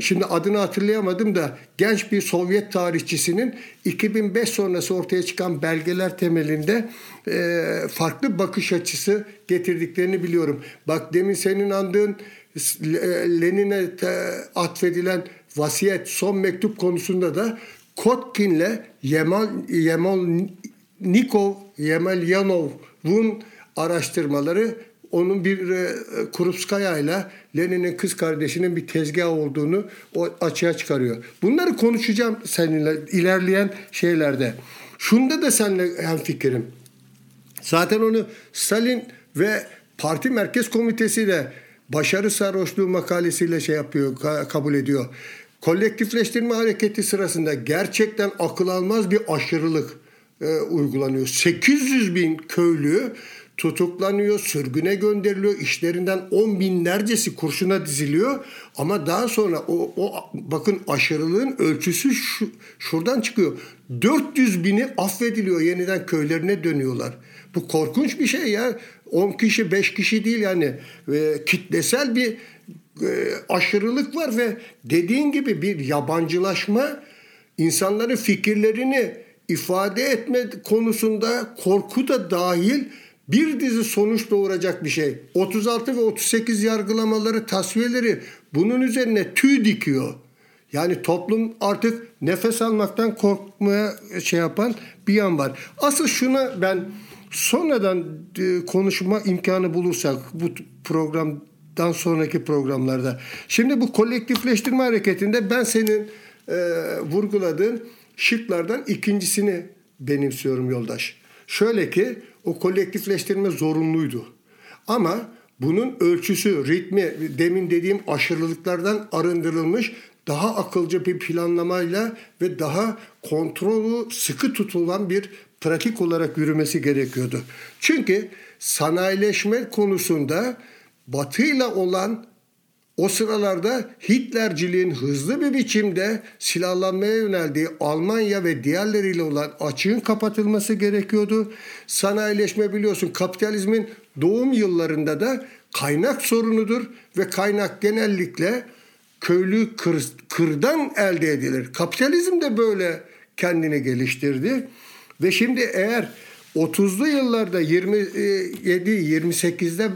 A: şimdi adını hatırlayamadım da genç bir Sovyet tarihçisinin 2005 sonrası ortaya çıkan belgeler temelinde e, farklı bakış açısı getirdiklerini biliyorum. Bak demin senin andığın Lenin'e atfedilen vasiyet son mektup konusunda da Kotkin'le Yemal, Yemal Nikov, Yemelyanov'un araştırmaları onun bir e, Kurupskaya ile Lenin'in kız kardeşinin bir tezgah olduğunu o açığa çıkarıyor. Bunları konuşacağım seninle ilerleyen şeylerde. Şunda da seninle hem fikrim. Zaten onu Stalin ve Parti Merkez Komitesi de başarı sarhoşluğu makalesiyle şey yapıyor, kabul ediyor. Kolektifleştirme hareketi sırasında gerçekten akıl almaz bir aşırılık e, uygulanıyor. 800 bin köylü tutuklanıyor, sürgüne gönderiliyor, işlerinden on binlercesi kurşuna diziliyor. Ama daha sonra o, o bakın aşırılığın ölçüsü şu, şuradan çıkıyor. 400 bini affediliyor, yeniden köylerine dönüyorlar. Bu korkunç bir şey ya. 10 kişi, 5 kişi değil yani. E, kitlesel bir e, aşırılık var ve dediğin gibi bir yabancılaşma insanların fikirlerini ifade etme konusunda korku da dahil bir dizi sonuç doğuracak bir şey. 36 ve 38 yargılamaları, tasfiyeleri bunun üzerine tüy dikiyor. Yani toplum artık nefes almaktan korkmaya şey yapan bir yan var. Asıl şuna ben sonradan e, konuşma imkanı bulursak bu programdan sonraki programlarda. Şimdi bu kolektifleştirme hareketinde ben senin e, vurguladığın şıklardan ikincisini benimsiyorum yoldaş. Şöyle ki o kolektifleştirme zorunluydu. Ama bunun ölçüsü, ritmi demin dediğim aşırılıklardan arındırılmış daha akılcı bir planlamayla ve daha kontrolü sıkı tutulan bir pratik olarak yürümesi gerekiyordu. Çünkü sanayileşme konusunda batıyla olan o sıralarda Hitlerciliğin hızlı bir biçimde silahlanmaya yöneldiği Almanya ve diğerleriyle olan açığın kapatılması gerekiyordu. Sanayileşme biliyorsun kapitalizmin doğum yıllarında da kaynak sorunudur ve kaynak genellikle köylü kır, kırdan elde edilir. Kapitalizm de böyle kendini geliştirdi. Ve şimdi eğer 30'lu yıllarda 27 28'de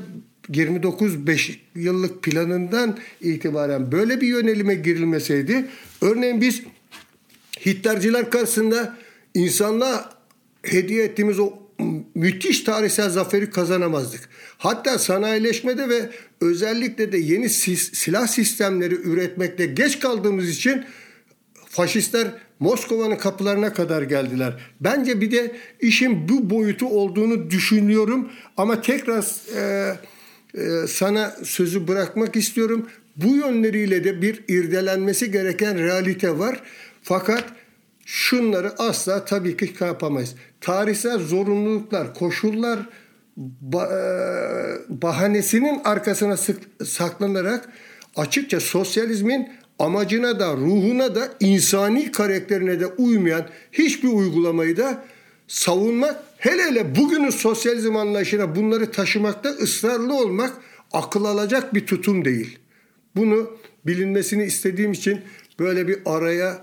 A: 29 5 yıllık planından itibaren böyle bir yönelime girilmeseydi örneğin biz Hitlerciler karşısında insanlığa hediye ettiğimiz o müthiş tarihsel zaferi kazanamazdık. Hatta sanayileşmede ve özellikle de yeni silah sistemleri üretmekte geç kaldığımız için faşistler Moskova'nın kapılarına kadar geldiler. Bence bir de işin bu boyutu olduğunu düşünüyorum ama tekrar e, sana sözü bırakmak istiyorum. Bu yönleriyle de bir irdelenmesi gereken realite var. Fakat şunları asla tabii ki yapamayız. Tarihsel zorunluluklar, koşullar e, bahanesinin arkasına sık, saklanarak açıkça sosyalizmin amacına da ruhuna da insani karakterine de uymayan hiçbir uygulamayı da savunmak hele hele bugünün sosyalizm anlayışına bunları taşımakta ısrarlı olmak akıl alacak bir tutum değil. Bunu bilinmesini istediğim için böyle bir araya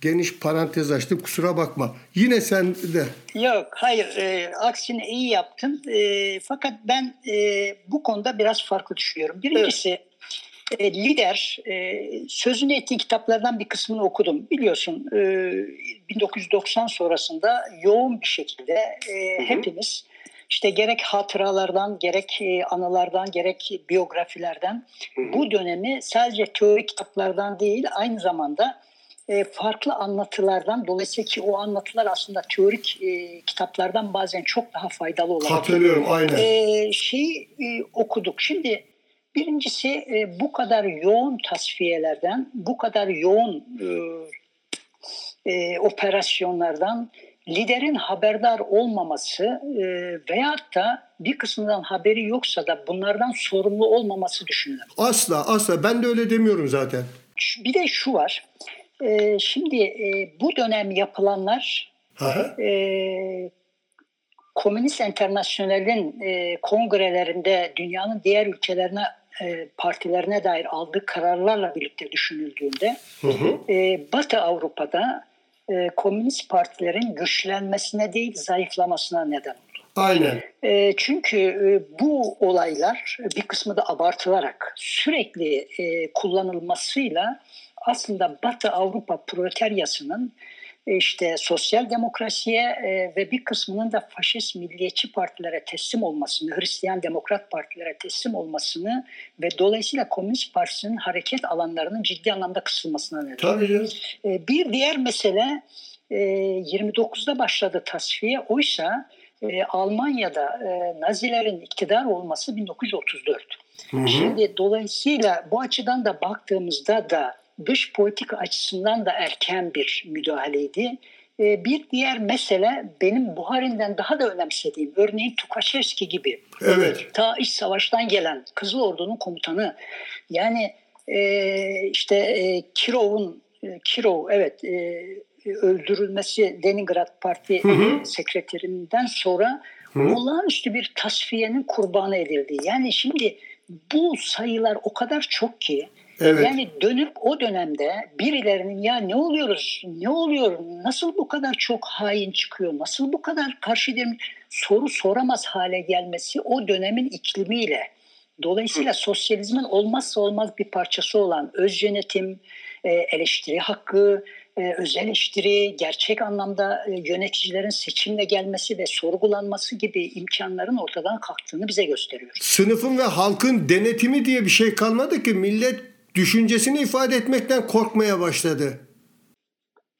A: geniş parantez açtım. Kusura bakma. Yine sen de.
B: Yok hayır. E, aksine iyi yaptın. E, fakat ben e, bu konuda biraz farklı düşünüyorum. Birincisi evet. E, lider e, sözünü ettiği kitaplardan bir kısmını okudum. Biliyorsun e, 1990 sonrasında yoğun bir şekilde e, hepimiz işte gerek hatıralardan, gerek e, anılardan, gerek biyografilerden hı hı. bu dönemi sadece teorik kitaplardan değil aynı zamanda e, farklı anlatılardan dolayısıyla ki o anlatılar aslında teorik e, kitaplardan bazen çok daha faydalı olarak.
A: Hatırlıyorum aynen.
B: E, şey e, okuduk. Şimdi birincisi e, bu kadar yoğun tasfiyelerden, bu kadar yoğun e, e, operasyonlardan liderin haberdar olmaması e, veyahut da bir kısmından haberi yoksa da bunlardan sorumlu olmaması düşünülür.
A: Asla asla ben de öyle demiyorum zaten.
B: Bir de şu var. E, şimdi e, bu dönem yapılanlar e, Komünist Enternasyonel'in e, kongrelerinde dünyanın diğer ülkelerine e, partilerine dair aldığı kararlarla birlikte düşünüldüğünde hı hı. E, Batı Avrupa'da e, komünist partilerin güçlenmesine değil zayıflamasına neden oldu.
A: Aynen.
B: E, çünkü e, bu olaylar bir kısmı da abartılarak sürekli e, kullanılmasıyla aslında Batı Avrupa proletaryasının işte sosyal demokrasiye e, ve bir kısmının da faşist milliyetçi partilere teslim olmasını, Hristiyan demokrat partilere teslim olmasını ve dolayısıyla Komünist Partisi'nin hareket alanlarının ciddi anlamda kısılmasına neden.
A: Tabii.
B: E, bir diğer mesele 29'da başladı tasfiye. Oysa Almanya'da Nazilerin iktidar olması 1934. Hı hı. Şimdi dolayısıyla bu açıdan da baktığımızda da dış politika açısından da erken bir müdahaleydi. Ee, bir diğer mesele benim Buhari'nden daha da önemsediğim örneğin Tukaşevski gibi.
A: Evet.
B: Ta iç savaştan gelen Kızıl Ordu'nun komutanı yani e, işte e, Kirov'un e, Kirov evet öldürülmesi Leningrad Parti hı hı. sekreterinden sonra hı. olağanüstü bir tasfiyenin kurbanı edildi. Yani şimdi bu sayılar o kadar çok ki
A: Evet.
B: Yani dönüp o dönemde birilerinin ya ne oluyoruz, ne oluyor, nasıl bu kadar çok hain çıkıyor, nasıl bu kadar karşı soru soramaz hale gelmesi o dönemin iklimiyle? Dolayısıyla sosyalizmin olmazsa olmaz bir parçası olan öz yönetim, e, eleştiri hakkı, e, öz eleştiri, gerçek anlamda e, yöneticilerin seçimle gelmesi ve sorgulanması gibi imkanların ortadan kalktığını bize gösteriyor.
A: Sınıfın ve halkın denetimi diye bir şey kalmadı ki. Millet düşüncesini ifade etmekten korkmaya başladı.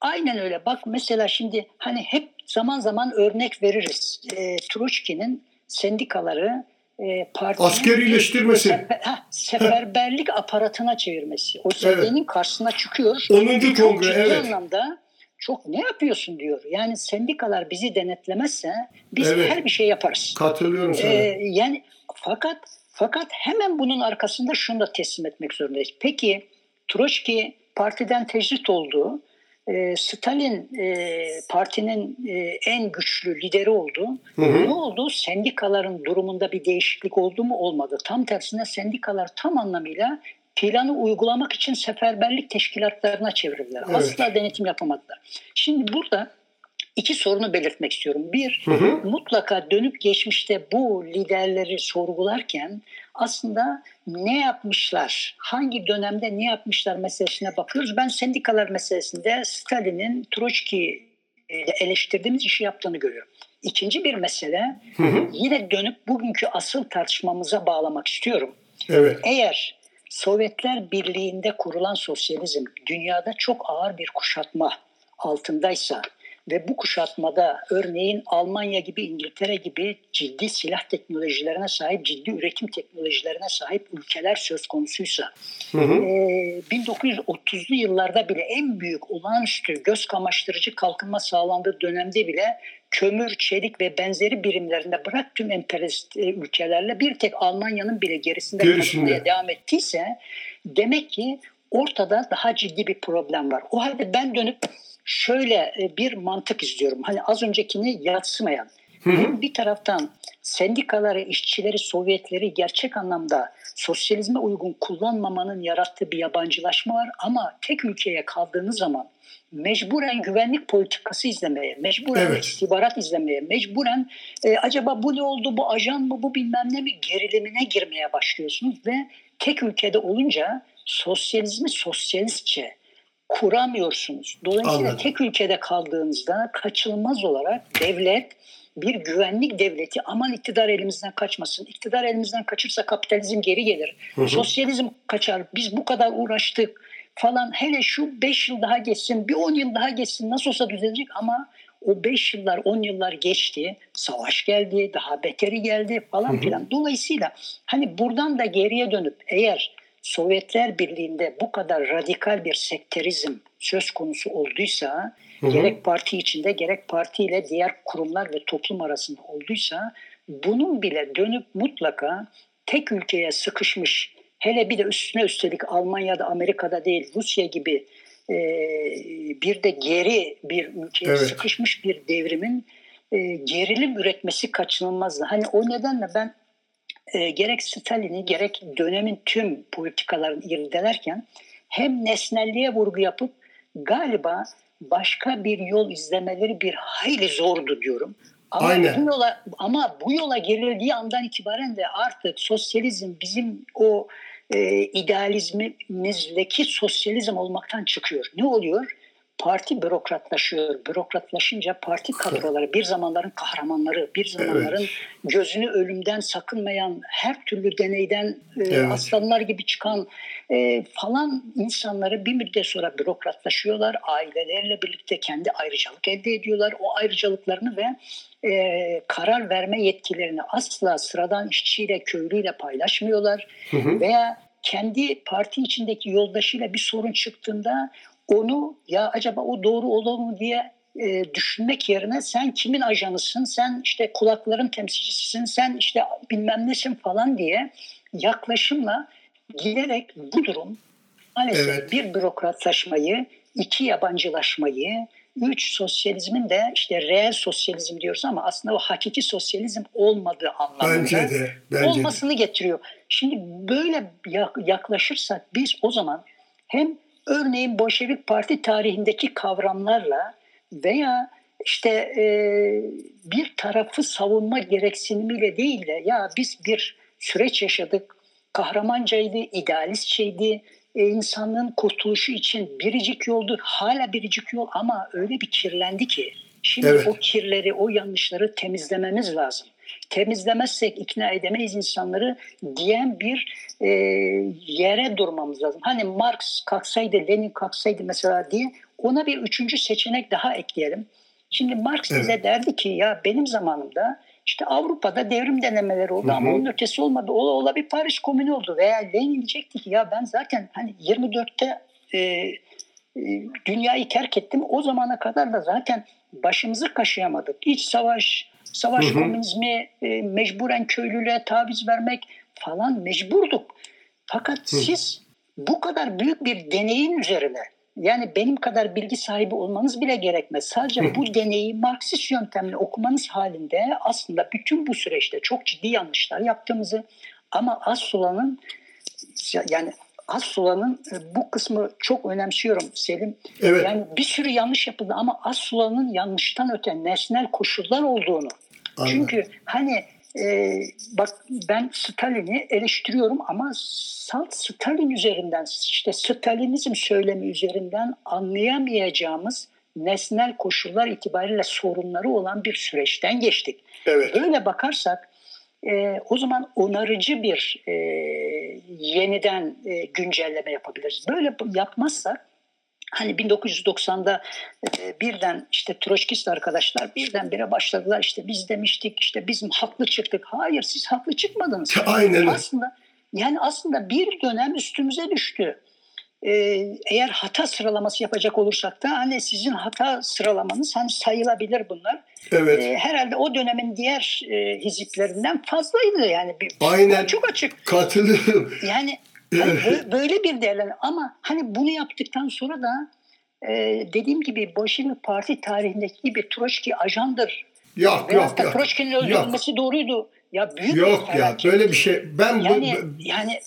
B: Aynen öyle. Bak mesela şimdi hani hep zaman zaman örnek veririz. E, Troçki'nin sendikaları
A: e, askerileştirmesi.
B: Sefer, heh, seferberlik aparatına çevirmesi. O sevdiğinin evet. karşısına çıkıyor.
A: 10. kongre evet.
B: anlamda çok ne yapıyorsun diyor. Yani sendikalar bizi denetlemezse biz evet. her bir şey yaparız.
A: Katılıyorum sana. Ee,
B: yani fakat fakat hemen bunun arkasında şunu da teslim etmek zorundayız. Peki Troçki partiden tecrit oldu e, Stalin e, partinin e, en güçlü lideri oldu. Hı hı. Ne oldu? Sendikaların durumunda bir değişiklik oldu mu? Olmadı. Tam tersine sendikalar tam anlamıyla planı uygulamak için seferberlik teşkilatlarına çevirdiler. Evet. Asla denetim yapamadılar. Şimdi burada iki sorunu belirtmek istiyorum. Bir, hı hı. mutlaka dönüp geçmişte bu liderleri sorgularken aslında ne yapmışlar, hangi dönemde ne yapmışlar meselesine bakıyoruz. Ben sendikalar meselesinde Stalin'in Troçki ile eleştirdiğimiz işi yaptığını görüyorum. İkinci bir mesele hı hı. yine dönüp bugünkü asıl tartışmamıza bağlamak istiyorum.
A: Evet.
B: Eğer Sovyetler Birliği'nde kurulan sosyalizm dünyada çok ağır bir kuşatma altındaysa ve bu kuşatmada örneğin Almanya gibi İngiltere gibi ciddi silah teknolojilerine sahip, ciddi üretim teknolojilerine sahip ülkeler söz konusuysa hı hı. E, 1930'lu yıllarda bile en büyük olağanüstü göz kamaştırıcı kalkınma sağlandığı dönemde bile kömür, çelik ve benzeri birimlerinde bırak tüm emperyalist e, ülkelerle bir tek Almanya'nın bile gerisinde kalmaya devam ettiyse demek ki ortada daha ciddi bir problem var. O halde ben dönüp şöyle e, bir mantık izliyorum. Hani az öncekini yatsımayan. Hı Bir taraftan sendikaları, işçileri, Sovyetleri gerçek anlamda sosyalizme uygun kullanmamanın yarattığı bir yabancılaşma var ama tek ülkeye kaldığınız zaman mecburen güvenlik politikası izlemeye, mecburen evet. istihbarat izlemeye, mecburen e, acaba bu ne oldu, bu ajan mı, bu bilmem ne mi gerilimine girmeye başlıyorsunuz ve tek ülkede olunca sosyalizmi sosyalistçe kuramıyorsunuz. Dolayısıyla Anladım. tek ülkede kaldığınızda kaçılmaz olarak devlet bir güvenlik devleti aman iktidar elimizden kaçmasın. İktidar elimizden kaçırsa kapitalizm geri gelir. Hı hı. Sosyalizm kaçar. Biz bu kadar uğraştık falan. Hele şu 5 yıl daha geçsin, bir 10 yıl daha geçsin nasıl olsa düzelecek ama o 5 yıllar 10 yıllar geçti. Savaş geldi, daha beteri geldi falan filan. Dolayısıyla hani buradan da geriye dönüp eğer Sovyetler Birliği'nde bu kadar radikal bir sekterizm söz konusu olduysa hı hı. gerek parti içinde gerek parti ile diğer kurumlar ve toplum arasında olduysa bunun bile dönüp mutlaka tek ülkeye sıkışmış hele bir de üstüne üstelik Almanya'da Amerika'da değil Rusya gibi e, bir de geri bir ülkeye evet. sıkışmış bir devrimin e, gerilim üretmesi kaçınılmazdı. Hani o nedenle ben e, gerek Stalin'i gerek dönemin tüm politikalarını irdelerken hem nesnelliğe vurgu yapıp galiba başka bir yol izlemeleri bir hayli zordu diyorum. Ama Aynen. bu yola ama bu yola girildiği andan itibaren de artık sosyalizm bizim o e, idealizmimizdeki sosyalizm olmaktan çıkıyor. Ne oluyor? Parti bürokratlaşıyor. Bürokratlaşınca parti kadroları bir zamanların kahramanları, bir zamanların evet. gözünü ölümden sakınmayan, her türlü deneyden e, evet. aslanlar gibi çıkan e, falan insanları bir müddet sonra bürokratlaşıyorlar. Ailelerle birlikte kendi ayrıcalık elde ediyorlar. O ayrıcalıklarını ve e, karar verme yetkilerini asla sıradan işçiyle, köylüyle paylaşmıyorlar. Hı hı. Veya kendi parti içindeki yoldaşıyla bir sorun çıktığında onu ya acaba o doğru olur mu diye e, düşünmek yerine sen kimin ajanısın, sen işte kulakların temsilcisisin, sen işte bilmem nesin falan diye yaklaşımla giderek bu durum maalesef evet. bir bürokratlaşmayı, iki yabancılaşmayı üç sosyalizmin de işte reel sosyalizm diyoruz ama aslında o hakiki sosyalizm olmadığı anlamında
A: bence de, bence
B: olmasını
A: de.
B: getiriyor. Şimdi böyle yaklaşırsak biz o zaman hem örneğin Bolşevik Parti tarihindeki kavramlarla veya işte e, bir tarafı savunma gereksinimiyle değil de ya biz bir süreç yaşadık, kahramancaydı, idealistçeydi, e, insanlığın kurtuluşu için biricik yoldu, hala biricik yol ama öyle bir kirlendi ki şimdi evet. o kirleri, o yanlışları temizlememiz lazım. Temizlemezsek ikna edemeyiz insanları diyen bir e, yere durmamız lazım. Hani Marx kalksaydı, Lenin kalksaydı mesela diye ona bir üçüncü seçenek daha ekleyelim. Şimdi Marx evet. bize derdi ki ya benim zamanımda işte Avrupa'da devrim denemeleri oldu ama onun ötesi olmadı. Ola ola bir Paris Komünü oldu veya Lenin diyecekti ki ya ben zaten hani 24'te e, e, dünyayı terk ettim. O zamana kadar da zaten başımızı kaşıyamadık. İç savaş, savaş Hı-hı. komünizmi, e, mecburen köylülüğe taviz vermek falan mecburduk. Fakat Hı. siz bu kadar büyük bir deneyin üzerine yani benim kadar bilgi sahibi olmanız bile gerekmez. Sadece bu deneyi Marksist yöntemle okumanız halinde aslında bütün bu süreçte çok ciddi yanlışlar yaptığımızı ama Assula'nın yani Assula'nın e, bu kısmı çok önemsiyorum Selim. Evet. Yani bir sürü yanlış yapıldı ama Assula'nın yanlıştan öte nesnel koşullar olduğunu. Aynen. Çünkü hani e, bak ben Stalin'i eleştiriyorum ama salt Stalin üzerinden işte Stalinizm söylemi üzerinden anlayamayacağımız nesnel koşullar itibariyle sorunları olan bir süreçten geçtik. Evet. Öyle bakarsak e, o zaman onarıcı bir e, yeniden e, güncelleme yapabiliriz. Böyle yapmazsak Hani 1990'da e, birden işte Troçkist arkadaşlar birdenbire başladılar işte biz demiştik işte biz haklı çıktık. Hayır siz haklı çıkmadınız.
A: Aynen.
B: Aslında yani aslında bir dönem üstümüze düştü. Ee, eğer hata sıralaması yapacak olursak da hani sizin hata sıralamanız hani sayılabilir bunlar. Evet. Ee, herhalde o dönemin diğer e, hiziplerinden fazlaydı yani. Bir,
A: Aynen.
B: Çok açık.
A: Katılıyorum.
B: Yani yani böyle bir değerlendirme ama hani bunu yaptıktan sonra da e, dediğim gibi Bolşevik Parti tarihindeki gibi Troçki ajandır.
A: Yok Veyahut yok yok.
B: Troçki'nin öldürülmesi doğruydu. Ya büyük
A: yok bir ya böyle bir şey. Ben
B: yani, bu, yani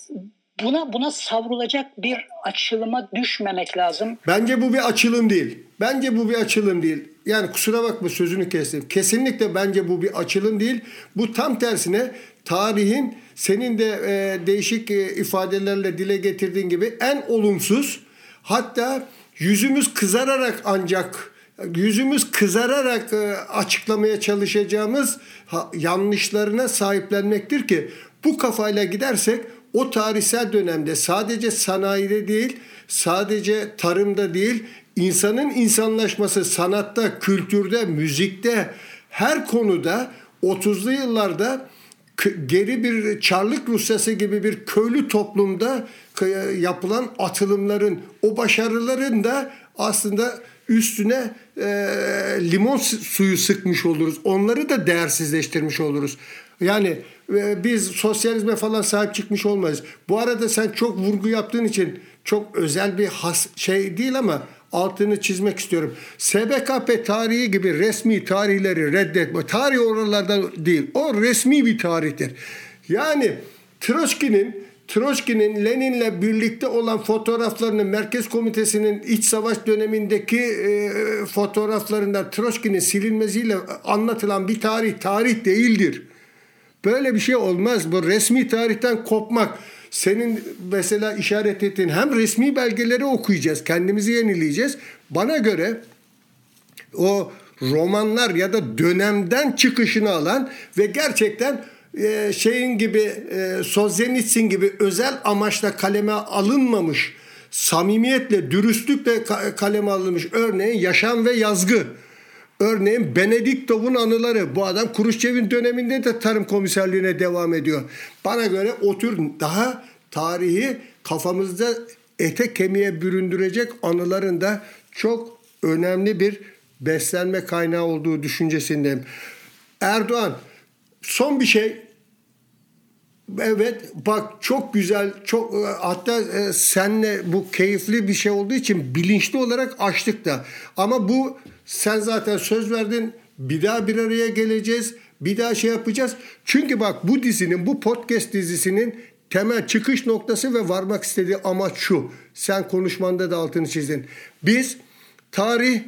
B: buna buna savrulacak bir açılıma düşmemek lazım.
A: Bence bu bir açılım değil. Bence bu bir açılım değil. Yani kusura bakma sözünü kestim. Kesinlikle bence bu bir açılım değil. Bu tam tersine tarihin senin de e, değişik e, ifadelerle dile getirdiğin gibi en olumsuz hatta yüzümüz kızararak ancak yüzümüz kızararak e, açıklamaya çalışacağımız yanlışlarına sahiplenmektir ki bu kafayla gidersek o tarihsel dönemde sadece sanayide değil, sadece tarımda değil, insanın insanlaşması sanatta, kültürde, müzikte her konuda 30'lu yıllarda geri bir Çarlık Rusyası gibi bir köylü toplumda yapılan atılımların, o başarıların da aslında üstüne e, limon suyu sıkmış oluruz. Onları da değersizleştirmiş oluruz. Yani e, biz sosyalizme falan sahip çıkmış olmayız. Bu arada sen çok vurgu yaptığın için çok özel bir has şey değil ama altını çizmek istiyorum. SBKP tarihi gibi resmi tarihleri reddetme. Tarih oralardan değil. O resmi bir tarihtir. Yani Troçki'nin Troçki'nin Lenin'le birlikte olan fotoğraflarını Merkez Komitesi'nin iç savaş dönemindeki e, fotoğraflarından Troçki'nin silinmesiyle anlatılan bir tarih tarih değildir. Böyle bir şey olmaz. Bu resmi tarihten kopmak senin mesela işaret ettiğin hem resmi belgeleri okuyacağız, kendimizi yenileyeceğiz. Bana göre o romanlar ya da dönemden çıkışını alan ve gerçekten e, şeyin gibi e, Solzhenitsyn gibi özel amaçla kaleme alınmamış samimiyetle, dürüstlükle kaleme alınmış örneğin Yaşam ve Yazgı. Örneğin Benediktov'un anıları. Bu adam Kuruşçev'in döneminde de tarım komiserliğine devam ediyor. Bana göre o tür daha tarihi kafamızda ete kemiğe büründürecek anıların da çok önemli bir beslenme kaynağı olduğu düşüncesindeyim. Erdoğan son bir şey Evet bak çok güzel çok hatta senle bu keyifli bir şey olduğu için bilinçli olarak açtık da ama bu Sen zaten söz verdin. Bir daha bir araya geleceğiz. Bir daha şey yapacağız. Çünkü bak bu dizinin, bu podcast dizisinin temel çıkış noktası ve varmak istediği amaç şu. Sen konuşmanda da altını çizdin. Biz tarih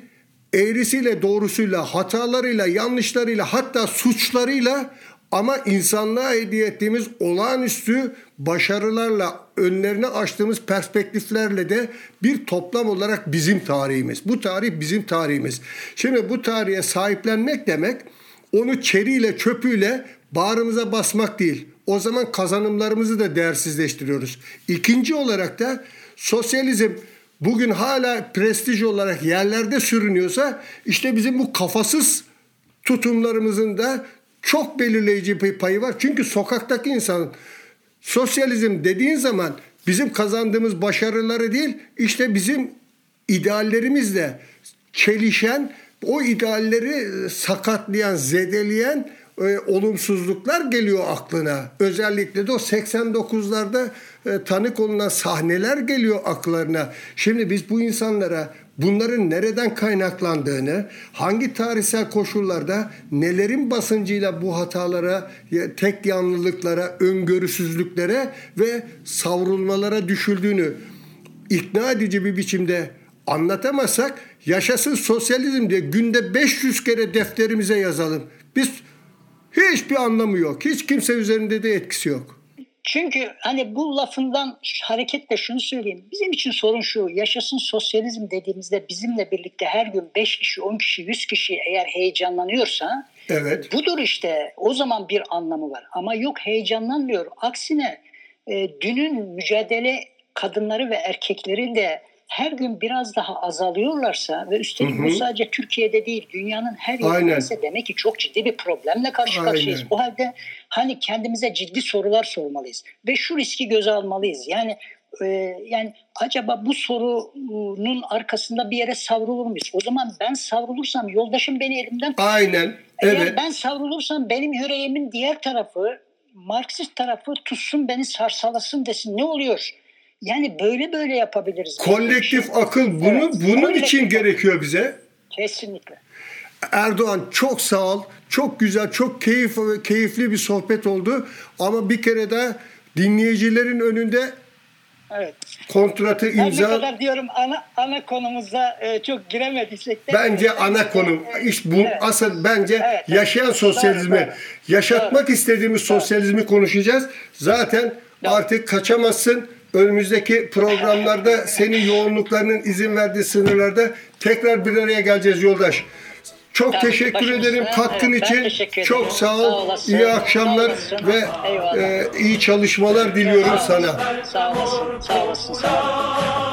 A: eğrisiyle doğrusuyla, hatalarıyla, yanlışlarıyla hatta suçlarıyla ama insanlığa hediye ettiğimiz olağanüstü başarılarla önlerine açtığımız perspektiflerle de bir toplam olarak bizim tarihimiz. Bu tarih bizim tarihimiz. Şimdi bu tarihe sahiplenmek demek onu çeriyle çöpüyle bağrımıza basmak değil. O zaman kazanımlarımızı da değersizleştiriyoruz. İkinci olarak da sosyalizm bugün hala prestij olarak yerlerde sürünüyorsa işte bizim bu kafasız tutumlarımızın da çok belirleyici bir payı var. Çünkü sokaktaki insan sosyalizm dediğin zaman bizim kazandığımız başarıları değil işte bizim ideallerimizle çelişen o idealleri sakatlayan, zedeleyen e, olumsuzluklar geliyor aklına. Özellikle de o 89'larda e, tanık olunan sahneler geliyor aklarına. Şimdi biz bu insanlara bunların nereden kaynaklandığını, hangi tarihsel koşullarda nelerin basıncıyla bu hatalara, tek yanlılıklara, öngörüsüzlüklere ve savrulmalara düşüldüğünü ikna edici bir biçimde anlatamazsak yaşasın sosyalizm diye günde 500 kere defterimize yazalım. Biz hiçbir anlamı yok. Hiç kimse üzerinde de etkisi yok.
B: Çünkü hani bu lafından hareketle şunu söyleyeyim. Bizim için sorun şu. Yaşasın sosyalizm dediğimizde bizimle birlikte her gün 5 kişi, 10 kişi, 100 kişi eğer heyecanlanıyorsa
A: evet.
B: budur işte. O zaman bir anlamı var. Ama yok heyecanlanmıyor. Aksine e, dünün mücadele kadınları ve erkekleri de her gün biraz daha azalıyorlarsa ve üstelik hı hı. bu sadece Türkiye'de değil dünyanın her yerinde demek ki çok ciddi bir problemle karşı karşıyayız. O halde hani kendimize ciddi sorular sormalıyız ve şu riski göze almalıyız. Yani e, yani acaba bu sorunun arkasında bir yere savrulur muyuz? O zaman ben savrulursam yoldaşım beni elimden tutuyor.
A: Aynen.
B: Eğer
A: evet.
B: ben savrulursam benim yüreğimin diğer tarafı Marksist tarafı tutsun beni sarsalasın desin. Ne oluyor? Yani böyle böyle yapabiliriz.
A: Kolektif şey. akıl bunu evet, bunun kolektif için gerekiyor bize.
B: Kesinlikle.
A: Erdoğan çok sağ ol. Çok güzel, çok keyif keyifli bir sohbet oldu. Ama bir kere de dinleyicilerin önünde
B: Evet.
A: Kontratı imza.
B: ne kadar diyorum ana ana konumuza e, çok giremediysek de.
A: Bence ana konu. iş bu evet. asıl bence evet, yaşayan sosyalizmi, doğru, doğru. yaşatmak doğru. istediğimiz sosyalizmi doğru. konuşacağız. Zaten doğru. artık kaçamazsın önümüzdeki programlarda senin yoğunluklarının izin verdiği sınırlarda tekrar bir araya geleceğiz yoldaş. Çok Tabii, teşekkür ederim katkın evet, için. Çok sağ ol. Sağ olasın, iyi akşamlar ve e, iyi çalışmalar diliyorum
B: sağ
A: sana.
B: Sağ olasın. Sağ olasın. Sağ olasın.